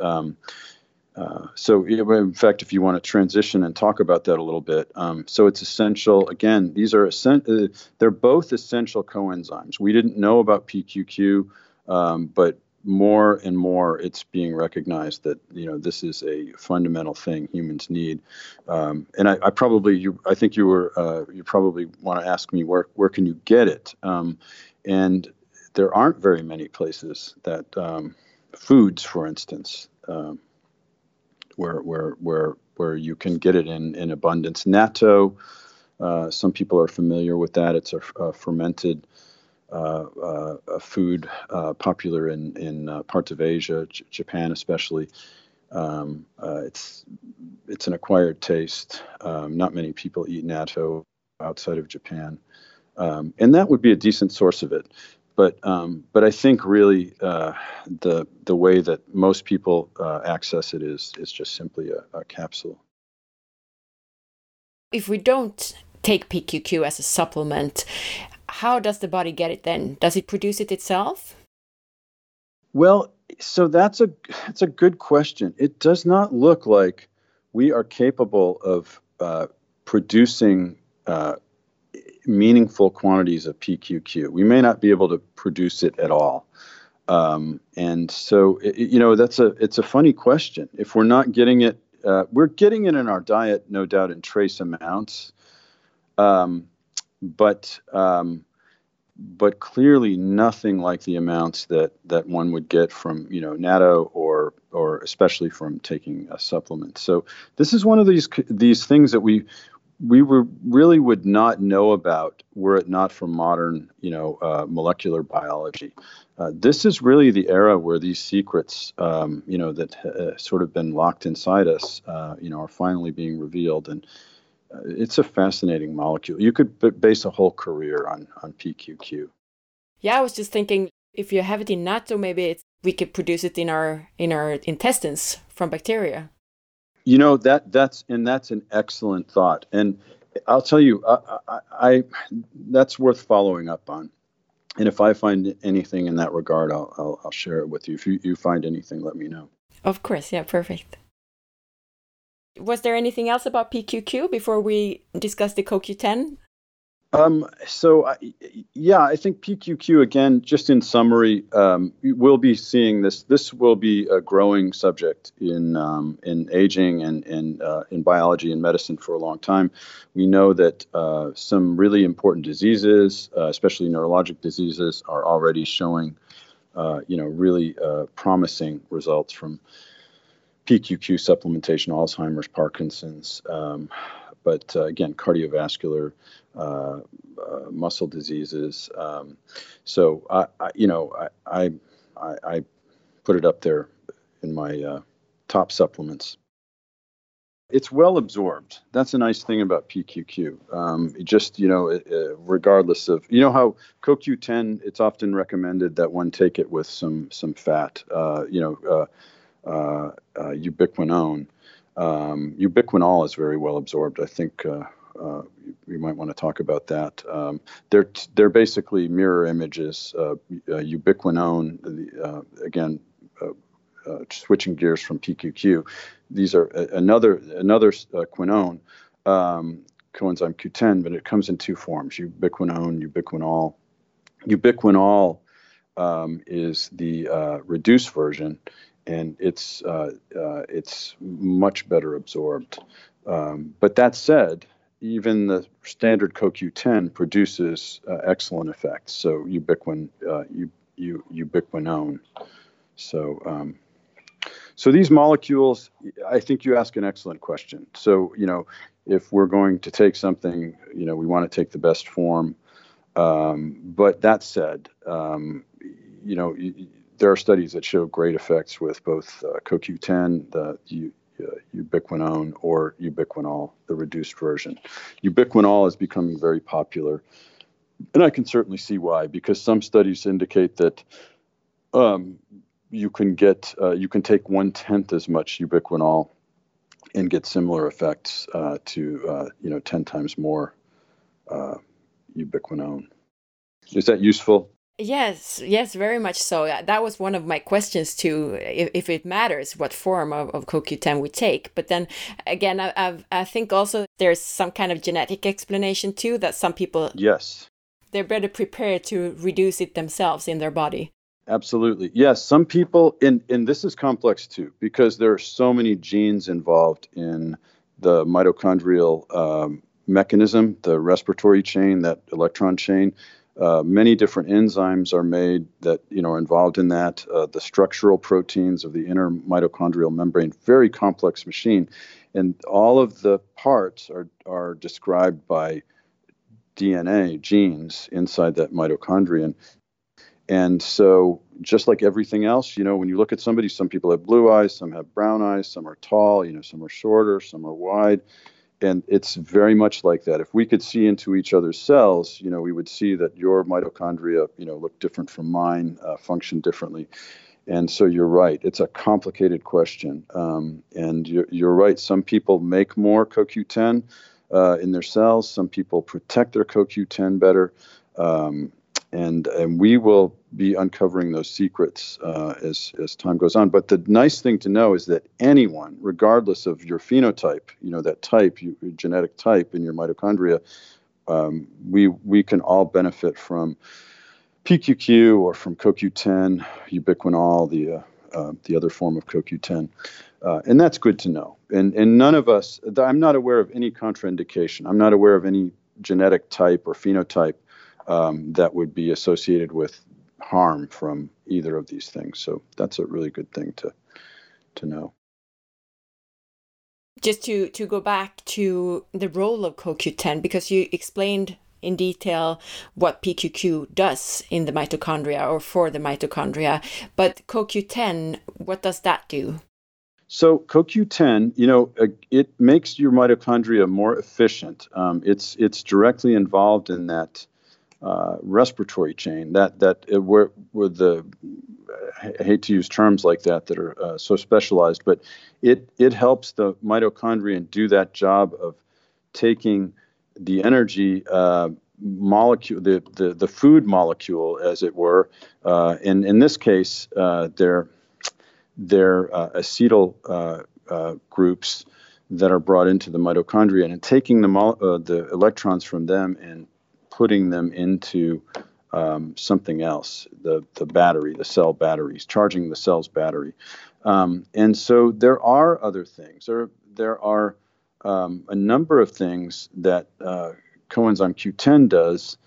Uh, so, in fact, if you want to transition and talk about that a little bit, um, so it's essential. Again, these are uh, they're both essential coenzymes. We didn't know about PQQ, um, but more and more it's being recognized that you know this is a fundamental thing humans need um, and I, I, probably you i think you were uh, you probably want to ask me where where can you get it um, and there aren't very many places that um, foods for instance um, where where where where you can get it in in abundance natto uh, some people are familiar with that it's a, a fermented uh, uh, a food uh, popular in in parts of Asia, J- Japan especially. Um, it's it's an acquired taste. Um, not many people eat natto outside of Japan, um, and that would be a decent source of it. But um, but I think really uh, the the way that most people uh, access it is is just simply a, a capsule. If we don't take PQQ as a supplement, how does the body get it then? Does it produce it itself? Well, so that's a that's a good question. It does not look like we are capable of uh, producing uh, meaningful quantities of PQQ. We may not be able to produce it at all. Um, and so, it, you know, that's a it's a funny question. If we're not getting it, uh, we're getting it in our diet, no doubt, in trace amounts. Um, but um, but clearly nothing like the amounts that that one would get from you know natto or or especially from taking a supplement. So this is one of these these things that we we were really would not know about were it not for modern you know uh, molecular biology. Uh, this is really the era where these secrets um, you know that uh, sort of been locked inside us uh, you know are finally being revealed and it's a fascinating molecule. You could b- base a whole career on on PQQ. Yeah, I was just thinking if you have it in natto, maybe we could produce it in our in our intestines from bacteria. You know that that's and that's an excellent thought. And I'll tell you, I, I, I that's worth following up on. And if I find anything in that regard, I'll, I'll, I'll share it with you. If you, you find anything, let me know. Of course, yeah, perfect. Was there anything else about PQQ before we discuss the CoQ10? Um, so, I, yeah, I think PQQ, again, just in summary, um, we'll be seeing this. This will be a growing subject in, um, in aging and, and uh, in biology and medicine for a long time. We know that uh, some really important diseases, uh, especially neurologic diseases, are already showing, uh, you know, really uh, promising results from PQQ supplementation, Alzheimer's, Parkinson's, um, but uh, again, cardiovascular, uh, uh, muscle diseases. Um, so I, I, you know, I, I, I, put it up there in my uh, top supplements. It's well absorbed. That's a nice thing about PQQ. Um, just you know, uh, regardless of you know how CoQ10, it's often recommended that one take it with some some fat. Uh, you know uh, uh, ubiquinone. Um, ubiquinol is very well absorbed. I think uh, uh, we might want to talk about that. Um, they're they're basically mirror images. Uh, ubiquinone, the, again, switching gears from PQQ. These are another another quinone, um, coenzyme Q10, but it comes in two forms: ubiquinone, ubiquinol. Ubiquinol um, is the reduced version and it's uh, uh, it's much better absorbed. Um, but that said, even the standard CoQ10 produces uh, excellent effects. So ubiquin, uh, ubiquinone. So um, so these molecules, I think you ask an excellent question. So you know, if we're going to take something, you know, we want to take the best form. Um, but that said, um, you know there are studies that show great effects with both uh, CoQ10, the u, uh, ubiquinone, or ubiquinol, the reduced version. Ubiquinol is becoming very popular, and I can certainly see why, because some studies indicate that um, you can get uh, you can take one tenth as much ubiquinol and get similar effects uh, to uh, you know ten times more uh, ubiquinone. Is that useful? Yes, yes, very much so. That was one of my questions too, if, if it matters what form of, of CoQ10 we take. But then again, I, I've, I think also there's some kind of genetic explanation too that some people yes they're better prepared to reduce it themselves in their body. Absolutely. Yes, some people and and this is complex too because there are so many genes involved in the mitochondrial um, mechanism, the respiratory chain, that electron chain. Uh, many different enzymes are made that you know are involved in that. Uh, the structural proteins of the inner mitochondrial membrane, very complex machine, and all of the parts are are described by DNA genes inside that mitochondrion. And so, just like everything else, you know, when you look at somebody, some people have blue eyes, some have brown eyes, some are tall, you know, some are shorter, some are wide and it's very much like that. If we could see into each other's cells, you know, we would see that your mitochondria, you know, look different from mine, uh, function differently. And so you're right. It's a complicated question. Um, and you're, you're, right. Some people make more CoQ10 uh, in their cells. Some people protect their CoQ10 better. Um, and and we will be uncovering those secrets uh, as as time goes on. But the nice thing to know is that anyone, regardless of your phenotype, you know that type, your genetic type in your mitochondria, um, we we can all benefit from PQQ or from CoQ10, ubiquinol, the uh, uh, the other form of CoQ10. Uh, and that's good to know. And, and none of us, I'm not aware of any contraindication. I'm not aware of any genetic type or phenotype um, that would be associated with harm from either of these things. So that's a really good thing to to know. Just to to go back to the role of CoQ10 because you explained in detail what PQQ does in the mitochondria or for the mitochondria, but CoQ10, what does that do? So CoQ10, you know, uh, it makes your mitochondria more efficient. Um, it's it's directly involved in that uh, respiratory chain. That that it, where, where the I hate to use terms like that that are uh, so specialized, but it it helps the mitochondrion do that job of taking the energy uh, molecule, the, the the food molecule, as it were. Uh, in in this case, uh, they're they're uh, acetyl groups that are brought into the mitochondria and taking the, uh, the electrons from them and putting them into um, something else, the, the battery, the cell batteries, charging the cell's battery. Um, and so there are other things. There, there are um, a number of things that uh, coenzyme Q10 does,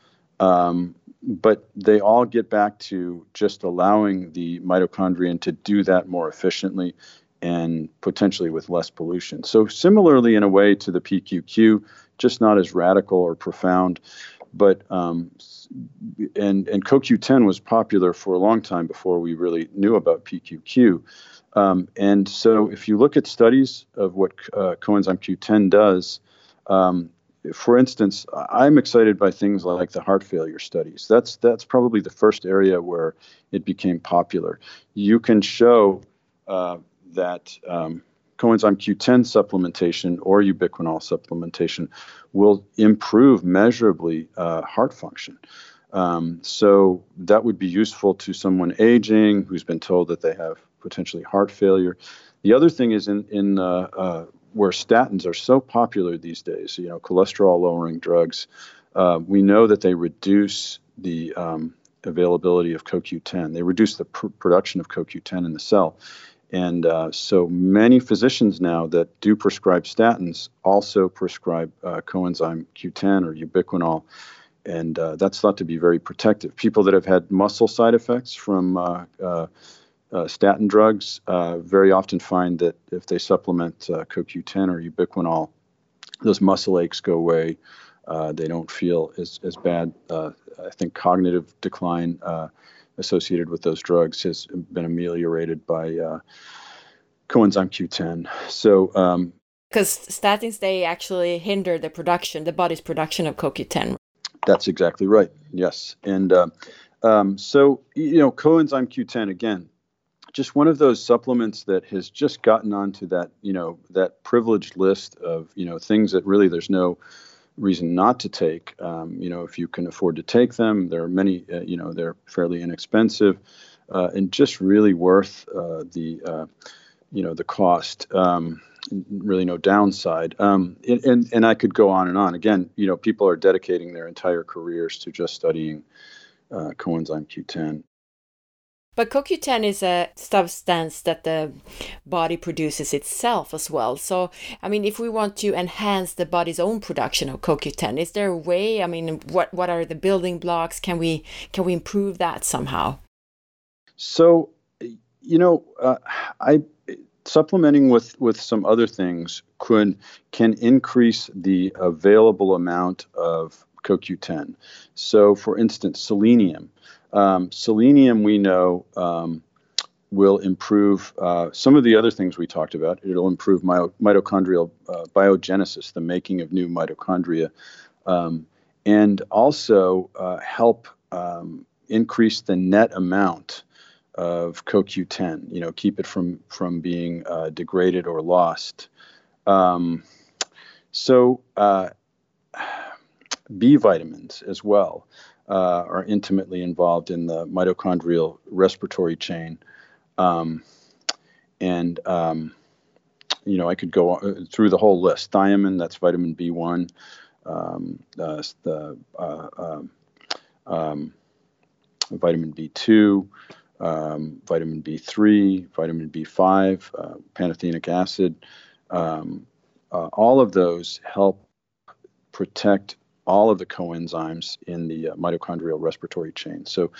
um, but they all get back to just allowing the mitochondrion to do that more efficiently and potentially with less pollution. So, similarly, in a way to the PQQ, just not as radical or profound but um, and and CoQ10 was popular for a long time before we really knew about PQQ. Um, and so, if you look at studies of what uh, coenzyme Q10 does, um, for instance, I'm excited by things like the heart failure studies. That's that's probably the first area where it became popular. You can show uh, that um, coenzyme Q10 supplementation or ubiquinol supplementation will improve measurably uh, heart function. Um, so that would be useful to someone aging who's been told that they have potentially heart failure. The other thing is in in uh, uh, where statins are so popular these days, you know, cholesterol lowering drugs. Uh, we know that they reduce the um, availability of CoQ10. They reduce the pr- production of CoQ10 in the cell. And uh, so many physicians now that do prescribe statins also prescribe uh, coenzyme Q10 or ubiquinol. And uh, that's thought to be very protective. People that have had muscle side effects from uh, uh, uh, statin drugs very often find that if they supplement CoQ10 or ubiquinol, those muscle aches go away. they don't feel as, as bad. I think cognitive decline associated with those drugs has been ameliorated by uh, coenzyme Q10. So, um, because statins they actually hinder the production, the body's production of CoQ10. That's exactly right. Yes, and uh, um, so you know coenzyme Q10 again, just one of those supplements that has just gotten onto that you know that privileged list of you know things that really there's no reason not to take. Um, you know, if you can afford to take them, there are many. Uh, you know, they're fairly inexpensive, uh, and just really worth uh, the uh, you know the cost. Um, really, no downside. Um, and, and and I could go on and on. Again, you know, people are dedicating their entire careers to just studying uh, coenzyme Q10. But CoQ10 is a substance that the body produces itself as well. So, I mean, if we want to enhance the body's own production of CoQ10, is there a way? I mean, what what are the building blocks? Can we can we improve that somehow? So, you know, uh, I supplementing with with some other things could can increase the available amount of CoQ10. So, for instance, selenium um, selenium, we know, um, will improve uh, some of the other things we talked about. It'll improve mitochondrial uh, biogenesis, the making of new mitochondria, um, and also uh, help um, increase the net amount of CoQ10. You know, keep it from from being uh, degraded or lost. Um, so, uh, B vitamins as well uh, are intimately involved in the mitochondrial respiratory chain. Um, and, um, you know, I could go uh, through the whole list. Thiamine, that's vitamin B1. Um, uh, the uh, um, um, vitamin B2, um, vitamin B3, vitamin B5, uh, pantothenic acid. Uh, all of those help protect all of the coenzymes in the uh, mitochondrial respiratory chain. So,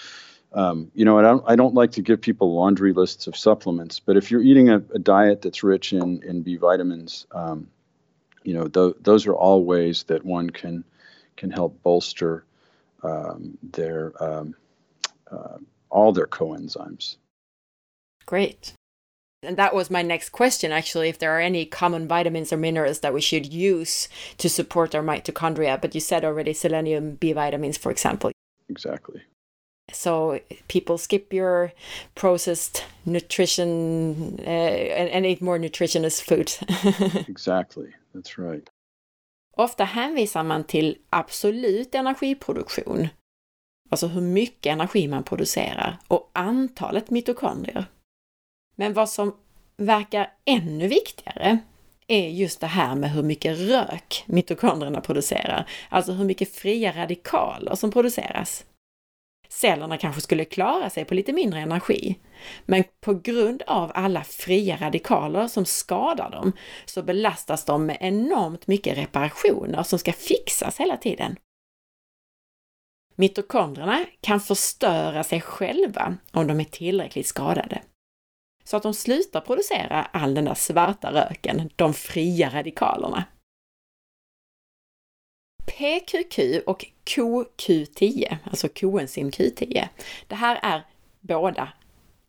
um, you know, I don't, I don't like to give people laundry lists of supplements, but if you're eating a, a diet that's rich in, in B vitamins, um, you know, th- those are all ways that one can can help bolster um, their um, uh, all their coenzymes. Great. And that was my next question actually if there are any common vitamins or minerals that we should use to support our mitochondria. But you said already selenium, B vitamins, for example. Exactly. So people skip your processed nutrition uh, and, and eat more nutritious food. exactly, that's right. Ofta hänvisar man till absolut energiproduktion, alltså hur mycket energi man producerar, och antalet mitokondrier. Men vad som verkar ännu viktigare är just det här med hur mycket rök mitokondrierna producerar, alltså hur mycket fria radikaler som produceras. Cellerna kanske skulle klara sig på lite mindre energi, men på grund av alla fria radikaler som skadar dem så belastas de med enormt mycket reparationer som ska fixas hela tiden. Mitokondrierna kan förstöra sig själva om de är tillräckligt skadade så att de slutar producera all den där svarta röken, de fria radikalerna. PQQ och CoQ10, alltså koenzym Q10, det här är båda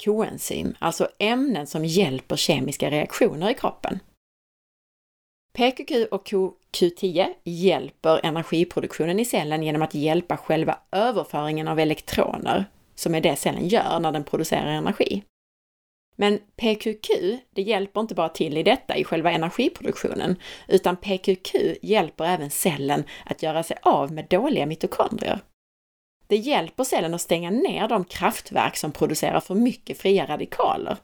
koenzym, alltså ämnen som hjälper kemiska reaktioner i kroppen. PQQ och CoQ10 hjälper energiproduktionen i cellen genom att hjälpa själva överföringen av elektroner, som är det cellen gör när den producerar energi. Men PQQ, det hjälper inte bara till i detta, i själva energiproduktionen, utan PQQ hjälper även cellen att göra sig av med dåliga mitokondrier. Det hjälper cellen att stänga ner de kraftverk som producerar för mycket fria radikaler.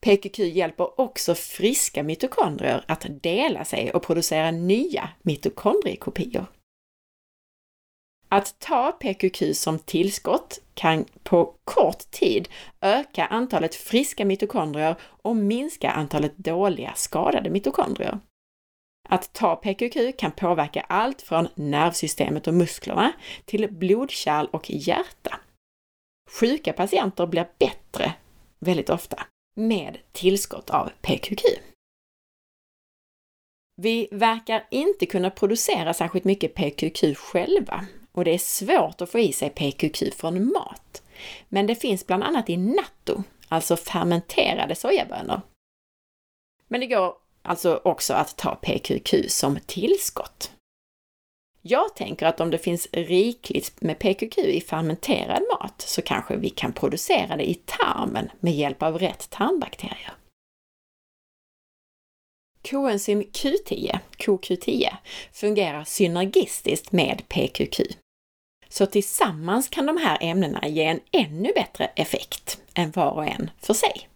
PQQ hjälper också friska mitokondrier att dela sig och producera nya mitokondriekopior. Att ta PQQ som tillskott kan på kort tid öka antalet friska mitokondrier och minska antalet dåliga skadade mitokondrier. Att ta PQQ kan påverka allt från nervsystemet och musklerna till blodkärl och hjärta. Sjuka patienter blir bättre väldigt ofta med tillskott av PQQ. Vi verkar inte kunna producera särskilt mycket PQQ själva och det är svårt att få i sig PQQ från mat. Men det finns bland annat i natto, alltså fermenterade sojabönor. Men det går alltså också att ta PQQ som tillskott. Jag tänker att om det finns rikligt med PQQ i fermenterad mat så kanske vi kan producera det i tarmen med hjälp av rätt tarmbakterier. Koenzym Q10, CoQ10, fungerar synergistiskt med PQQ. Så tillsammans kan de här ämnena ge en ännu bättre effekt än var och en för sig.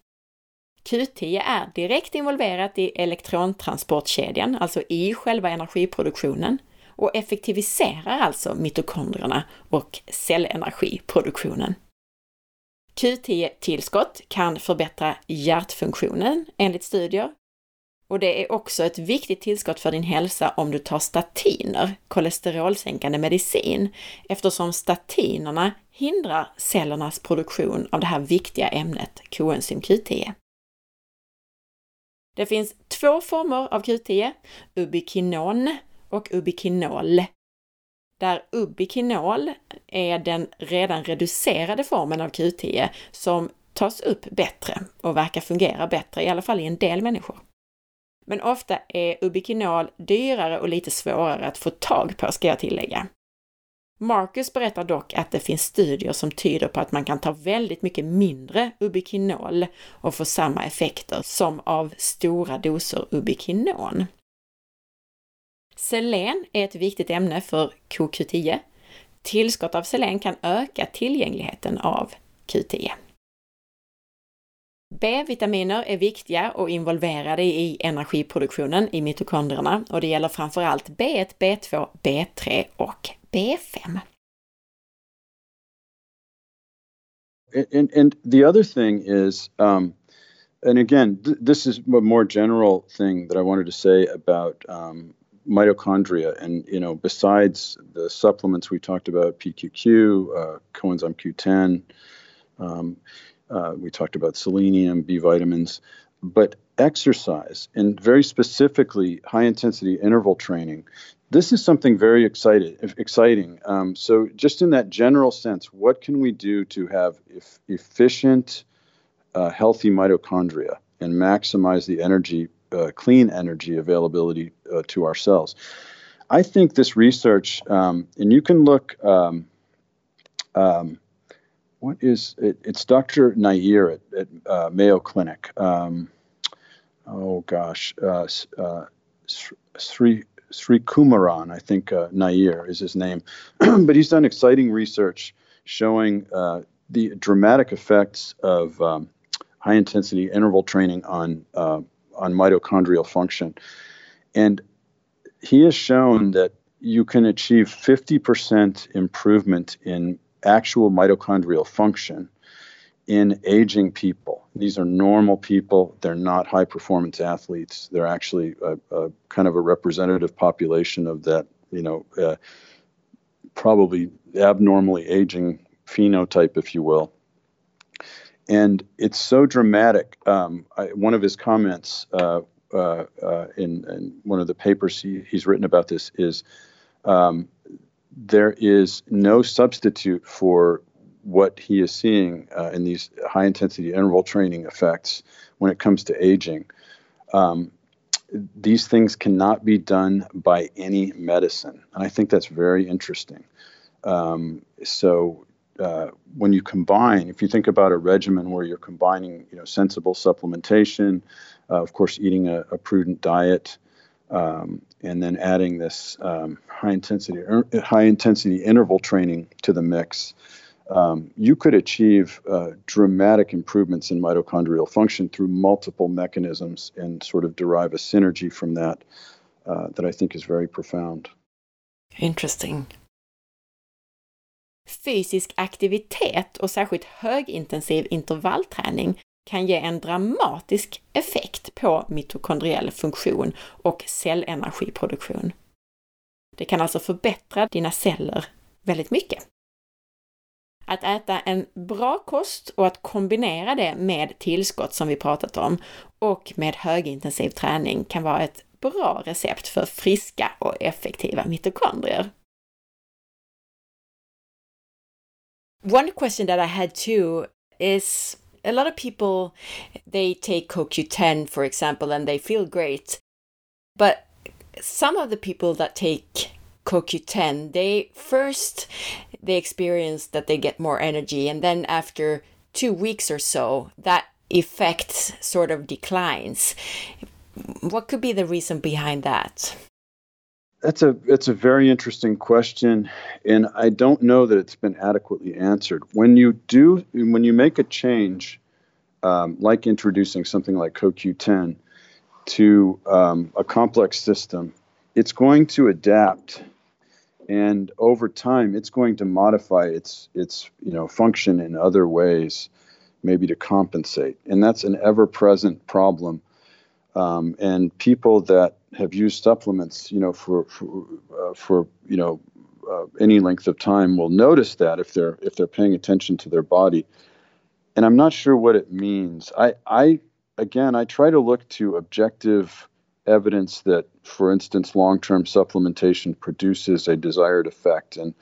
Q10 är direkt involverat i elektrontransportkedjan, alltså i själva energiproduktionen, och effektiviserar alltså mitokondrierna och cellenergiproduktionen. Q10-tillskott kan förbättra hjärtfunktionen enligt studier. Och det är också ett viktigt tillskott för din hälsa om du tar statiner, kolesterolsänkande medicin, eftersom statinerna hindrar cellernas produktion av det här viktiga ämnet koenzym Q10. Det finns två former av Q10, ubiquinon och ubiquinol. Där ubiquinol är den redan reducerade formen av Q10 som tas upp bättre och verkar fungera bättre, i alla fall i en del människor. Men ofta är ubiquinol dyrare och lite svårare att få tag på, ska jag tillägga. Marcus berättar dock att det finns studier som tyder på att man kan ta väldigt mycket mindre ubiquinol och få samma effekter som av stora doser ubiquinon. Selen är ett viktigt ämne för CoQ10. Tillskott av selen kan öka tillgängligheten av Q10. B-vitaminer är viktiga och involverade i energiproduktionen i mitokondrierna och det gäller framför allt B1, B2, B3 och B5. And, and the other thing is, um, and again, th- this is a more general thing that I wanted to say about um, mitochondria. And, you know, besides the supplements we talked about, PQQ, uh, coenzyme Q10, um, uh, we talked about selenium, B vitamins, but exercise and very specifically high intensity interval training. This is something very excited, exciting. Um, so, just in that general sense, what can we do to have efficient, uh, healthy mitochondria and maximize the energy uh, clean energy availability uh, to our cells. I think this research, um, and you can look, um, um, what is it? It's Dr. Nair at, at uh, Mayo Clinic. Um, oh gosh, uh, uh, Sri, Kumaran, I think uh, Nair is his name. but he's done exciting research showing the dramatic effects of um, high intensity interval training on on mitochondrial function. And he has shown that you can achieve 50% improvement in actual mitochondrial function in aging people. These are normal people. They're not high performance athletes. They're actually a, a kind of a representative population of that, you know, uh, probably abnormally aging phenotype, if you will and it's so dramatic. Um, I, one of his comments uh, uh, uh, in, in, one of the papers he, he's written about this is um, there is no substitute for what he is seeing uh, in these high intensity interval training effects when it comes to aging. Um, these things cannot be done by any medicine. And I think that's very interesting. Um, so uh, when you combine, if you think about a regimen where you're combining, you know, sensible supplementation, uh, of course, eating a, a prudent diet, um, and then adding this um, high intensity er, high intensity interval training to the mix, um, you could achieve uh, dramatic improvements in mitochondrial function through multiple mechanisms and sort of derive a synergy from that uh, that I think is very profound. Interesting. Fysisk aktivitet och särskilt högintensiv intervallträning kan ge en dramatisk effekt på mitokondriell funktion och cellenergiproduktion. Det kan alltså förbättra dina celler väldigt mycket. Att äta en bra kost och att kombinera det med tillskott som vi pratat om och med högintensiv träning kan vara ett bra recept för friska och effektiva mitokondrier. One question that I had too is a lot of people they take CoQ10 for example and they feel great. But some of the people that take CoQ10 they first they experience that they get more energy and then after 2 weeks or so that effect sort of declines. What could be the reason behind that that's a it's a very interesting question, and I don't know that it's been adequately answered. When you do, when you make a change, um, like introducing something like CoQ10 to um, a complex system, it's going to adapt, and over time, it's going to modify its its you know function in other ways. maybe to compensate. And that's an ever present problem. Um, and people that have used supplements, you know, for, for, uh, for you know, uh, any length of time will notice that if they're if they're paying attention to their body. And I'm not sure what it means. I, I again, I try to look to objective evidence that, for instance, long-term supplementation produces a desired effect. And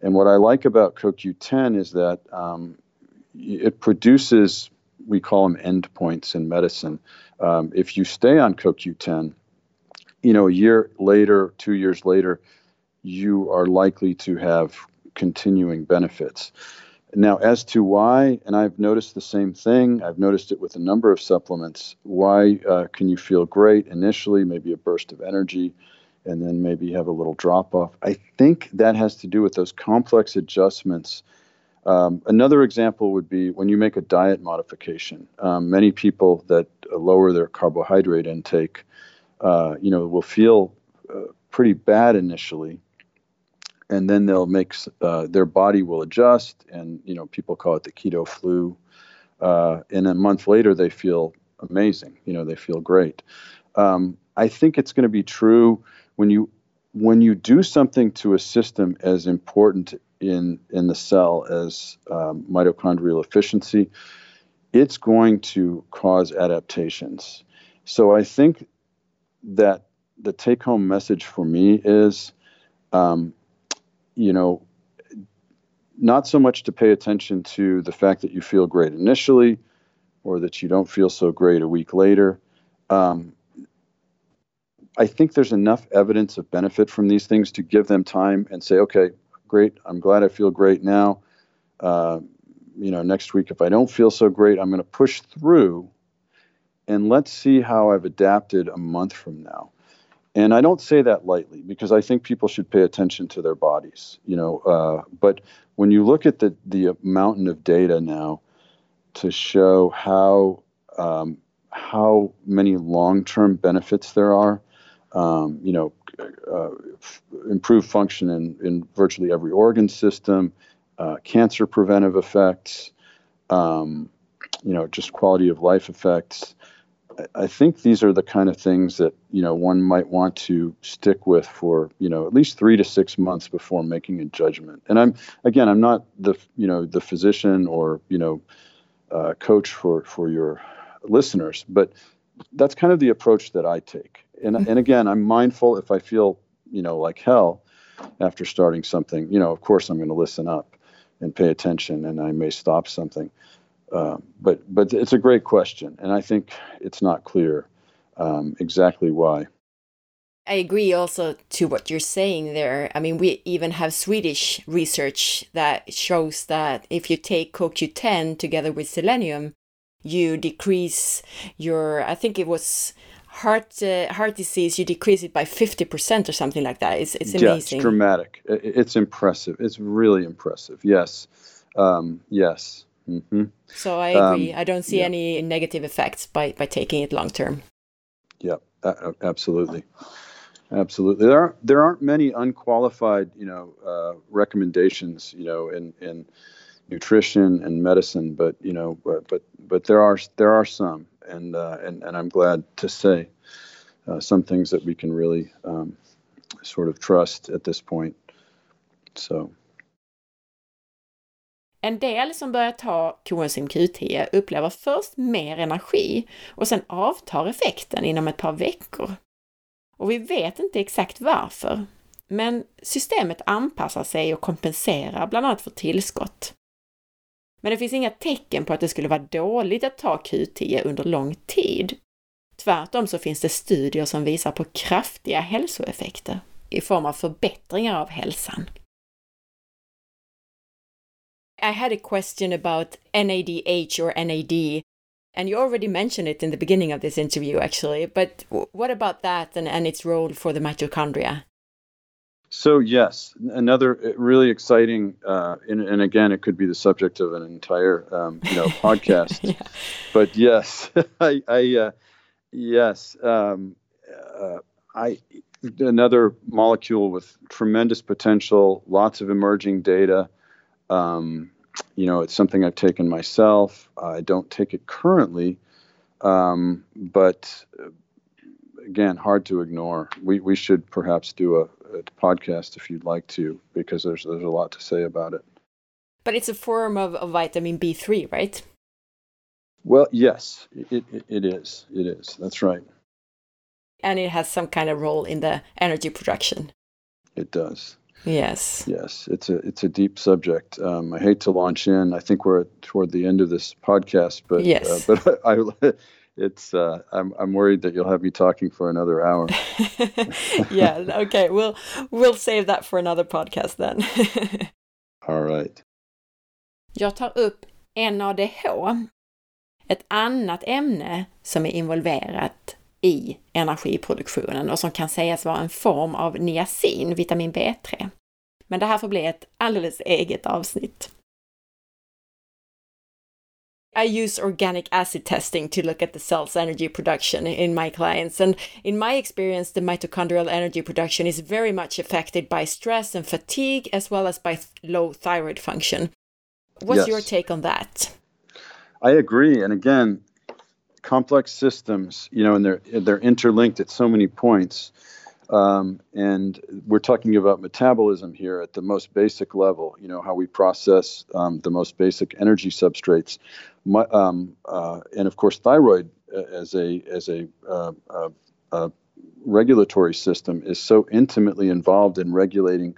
and what I like about CoQ10 is that um, it produces, we call them endpoints in medicine. Um, if you stay on CoQ10, you know, a year later, two years later, you are likely to have continuing benefits. Now, as to why, and I've noticed the same thing, I've noticed it with a number of supplements. Why uh, can you feel great initially, maybe a burst of energy, and then maybe have a little drop off? I think that has to do with those complex adjustments. Um, another example would be when you make a diet modification. Um, many people that lower their carbohydrate intake, uh, you know, will feel uh, pretty bad initially, and then they'll make uh, their body will adjust, and you know people call it the keto flu. Uh, and a month later, they feel amazing. You know, they feel great. Um, I think it's going to be true when you when you do something to a system as important in in the cell as um, mitochondrial efficiency. It's going to cause adaptations. So I think that the take home message for me is um, you know, not so much to pay attention to the fact that you feel great initially or that you don't feel so great a week later. Um, I think there's enough evidence of benefit from these things to give them time and say, okay, great, I'm glad I feel great now. Uh, you know, next week, if I don't feel so great, I'm going to push through and let's see how I've adapted a month from now. And I don't say that lightly because I think people should pay attention to their bodies, you know. Uh, but when you look at the the mountain of data now to show how um, how many long term benefits there are, um, you know, uh, improved function in, in virtually every organ system, uh, cancer preventive effects, um, you know, just quality of life effects. I think these are the kind of things that you know one might want to stick with for you know at least three to six months before making a judgment. And I'm again, I'm not the you know the physician or you know uh, coach for for your listeners, but that's kind of the approach that I take. And and again, I'm mindful if I feel you know like hell after starting something, you know, of course I'm going to listen up and pay attention, and I may stop something. Uh, but but it's a great question, and I think it's not clear um, exactly why. I agree also to what you're saying there. I mean, we even have Swedish research that shows that if you take CoQ10 together with selenium, you decrease your, I think it was heart uh, heart disease, you decrease it by 50% or something like that. It's, it's amazing. Yeah, it's dramatic. It's impressive. It's really impressive. Yes. Um, yes. Mm-hmm. So I agree. Um, I don't see yeah. any negative effects by, by taking it long term. Yeah, uh, absolutely, absolutely. There aren't there aren't many unqualified, you know, uh, recommendations, you know, in in nutrition and medicine, but you know, but but, but there are there are some, and uh, and and I'm glad to say uh, some things that we can really um, sort of trust at this point. So. En del som börjar ta Coenzym Q10 upplever först mer energi och sen avtar effekten inom ett par veckor. Och vi vet inte exakt varför, men systemet anpassar sig och kompenserar bland annat för tillskott. Men det finns inga tecken på att det skulle vara dåligt att ta Q10 under lång tid. Tvärtom så finns det studier som visar på kraftiga hälsoeffekter i form av förbättringar av hälsan. I had a question about NADH or NAD, and you already mentioned it in the beginning of this interview, actually. But what about that and, and its role for the mitochondria? So yes, another uh, really exciting, uh, and, and, again, it could be the subject of an entire, um, you know, podcast. yeah. But yes, I, I uh, yes, um, uh, I another molecule with tremendous potential, lots of emerging data. Um, you know, it's something I've taken myself. I don't take it currently, um, but uh, again, hard to ignore. We we should perhaps do a, podcast if you'd like to, because there's there's a lot to say about it. But it's a form of, of vitamin B three, right? Well, yes, it, it, it is. It is. That's right. And it has some kind of role in the energy production. It does. Yes. Yes, it's a it's a deep subject. Um, I hate to launch in. I think we're toward the end of this podcast, but uh, yes. Uh, but I, I it's uh, I'm I'm worried that you'll have me talking for another hour. yeah. Okay. We'll we'll save that for another podcast then. All right. Jag tar upp NADH, ett annat ämne som är involverat i energiproduktionen och som kan sägas vara en form av niacin, vitamin B3. Men det här får bli ett alldeles eget avsnitt. I use organic acid testing to look at the cell's energy production in my clients. And in my experience, the mitochondrial energy production is very much affected by stress and fatigue, as well as by th low thyroid function. What's yes. your take on that? I agree. And again, complex systems, you know, and they're they're interlinked at so many points. Um, and we're talking about metabolism here at the most basic level. You know how we process um, the most basic energy substrates, My, um, uh, and of course, thyroid uh, as a as a, uh, uh, uh, regulatory system is so intimately involved in regulating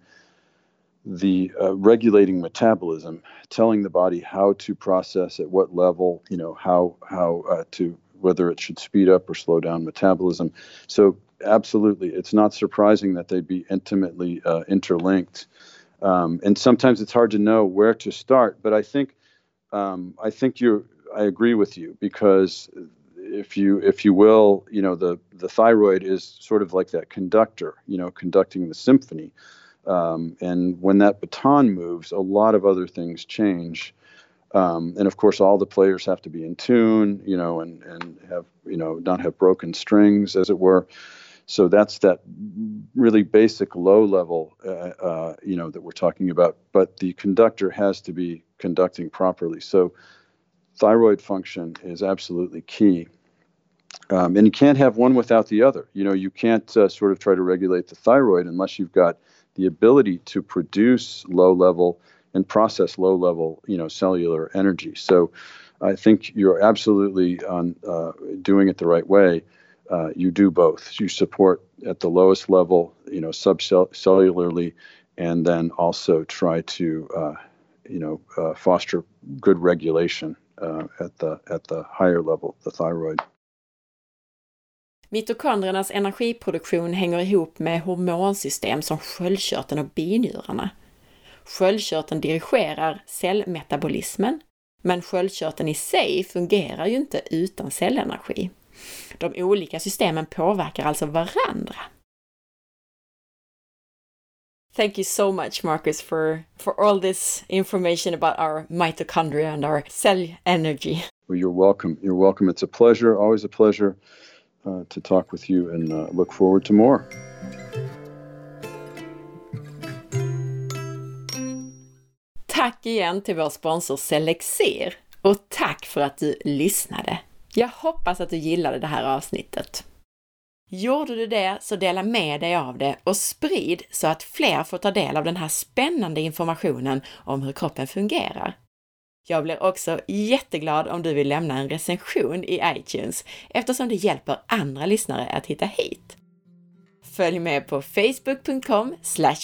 the uh, regulating metabolism, telling the body how to process at what level, you know, how how to whether it should speed up or slow down metabolism. So absolutely, it's not surprising that they'd be intimately uh, interlinked. Um, and sometimes it's hard to know where to start. But I think um, I think you I agree with you because if you if you will, you know, the the thyroid is sort of like that conductor, you know, conducting the symphony. Um, and when that baton moves, a lot of other things change. Um, and of course, all the players have to be in tune, you know, and, and have, you know, not have broken strings, as it were. So that's that really basic low level, uh, uh, you know, that we're talking about. But the conductor has to be conducting properly. So thyroid function is absolutely key. Um, and you can't have one without the other. You know, you can't uh, sort of try to regulate the thyroid unless you've got the ability to produce low level and process low level, you know, cellular energy. So I think you're absolutely on uh, doing it the right way. Uh, you do both. You support at the lowest level, you know, subcellularly, and then also try to, uh, you know, uh, foster good regulation uh, at the at the higher level, the thyroid. Mitokondriernas energiproduktion hänger ihop med hormonsystem som sköldkörteln och binjurarna. Sköldkörteln dirigerar cellmetabolismen, men sköldkörteln i sig fungerar ju inte utan cellenergi. De olika systemen påverkar alltså varandra. Thank you so much, Marcus, for, for all this information about our mitochondria and our cell energy. Well, you're welcome. You're welcome. It's a pleasure, always a pleasure uh, to talk with you and uh, look forward to more. Tack igen till vår sponsor Selexer och tack för att du lyssnade. Jag hoppas att du gillade det här avsnittet. Gjorde du det så dela med dig av det och sprid så att fler får ta del av den här spännande informationen om hur kroppen fungerar. Jag blir också jätteglad om du vill lämna en recension i iTunes eftersom det hjälper andra lyssnare att hitta hit. Följ med på facebook.com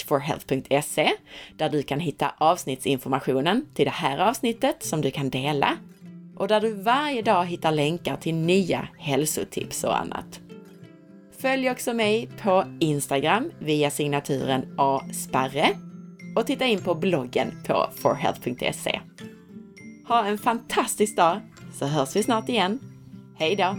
forhealth.se där du kan hitta avsnittsinformationen till det här avsnittet som du kan dela och där du varje dag hittar länkar till nya hälsotips och annat. Följ också mig på Instagram via signaturen asparre och titta in på bloggen på forhealth.se. Ha en fantastisk dag så hörs vi snart igen. Hej då!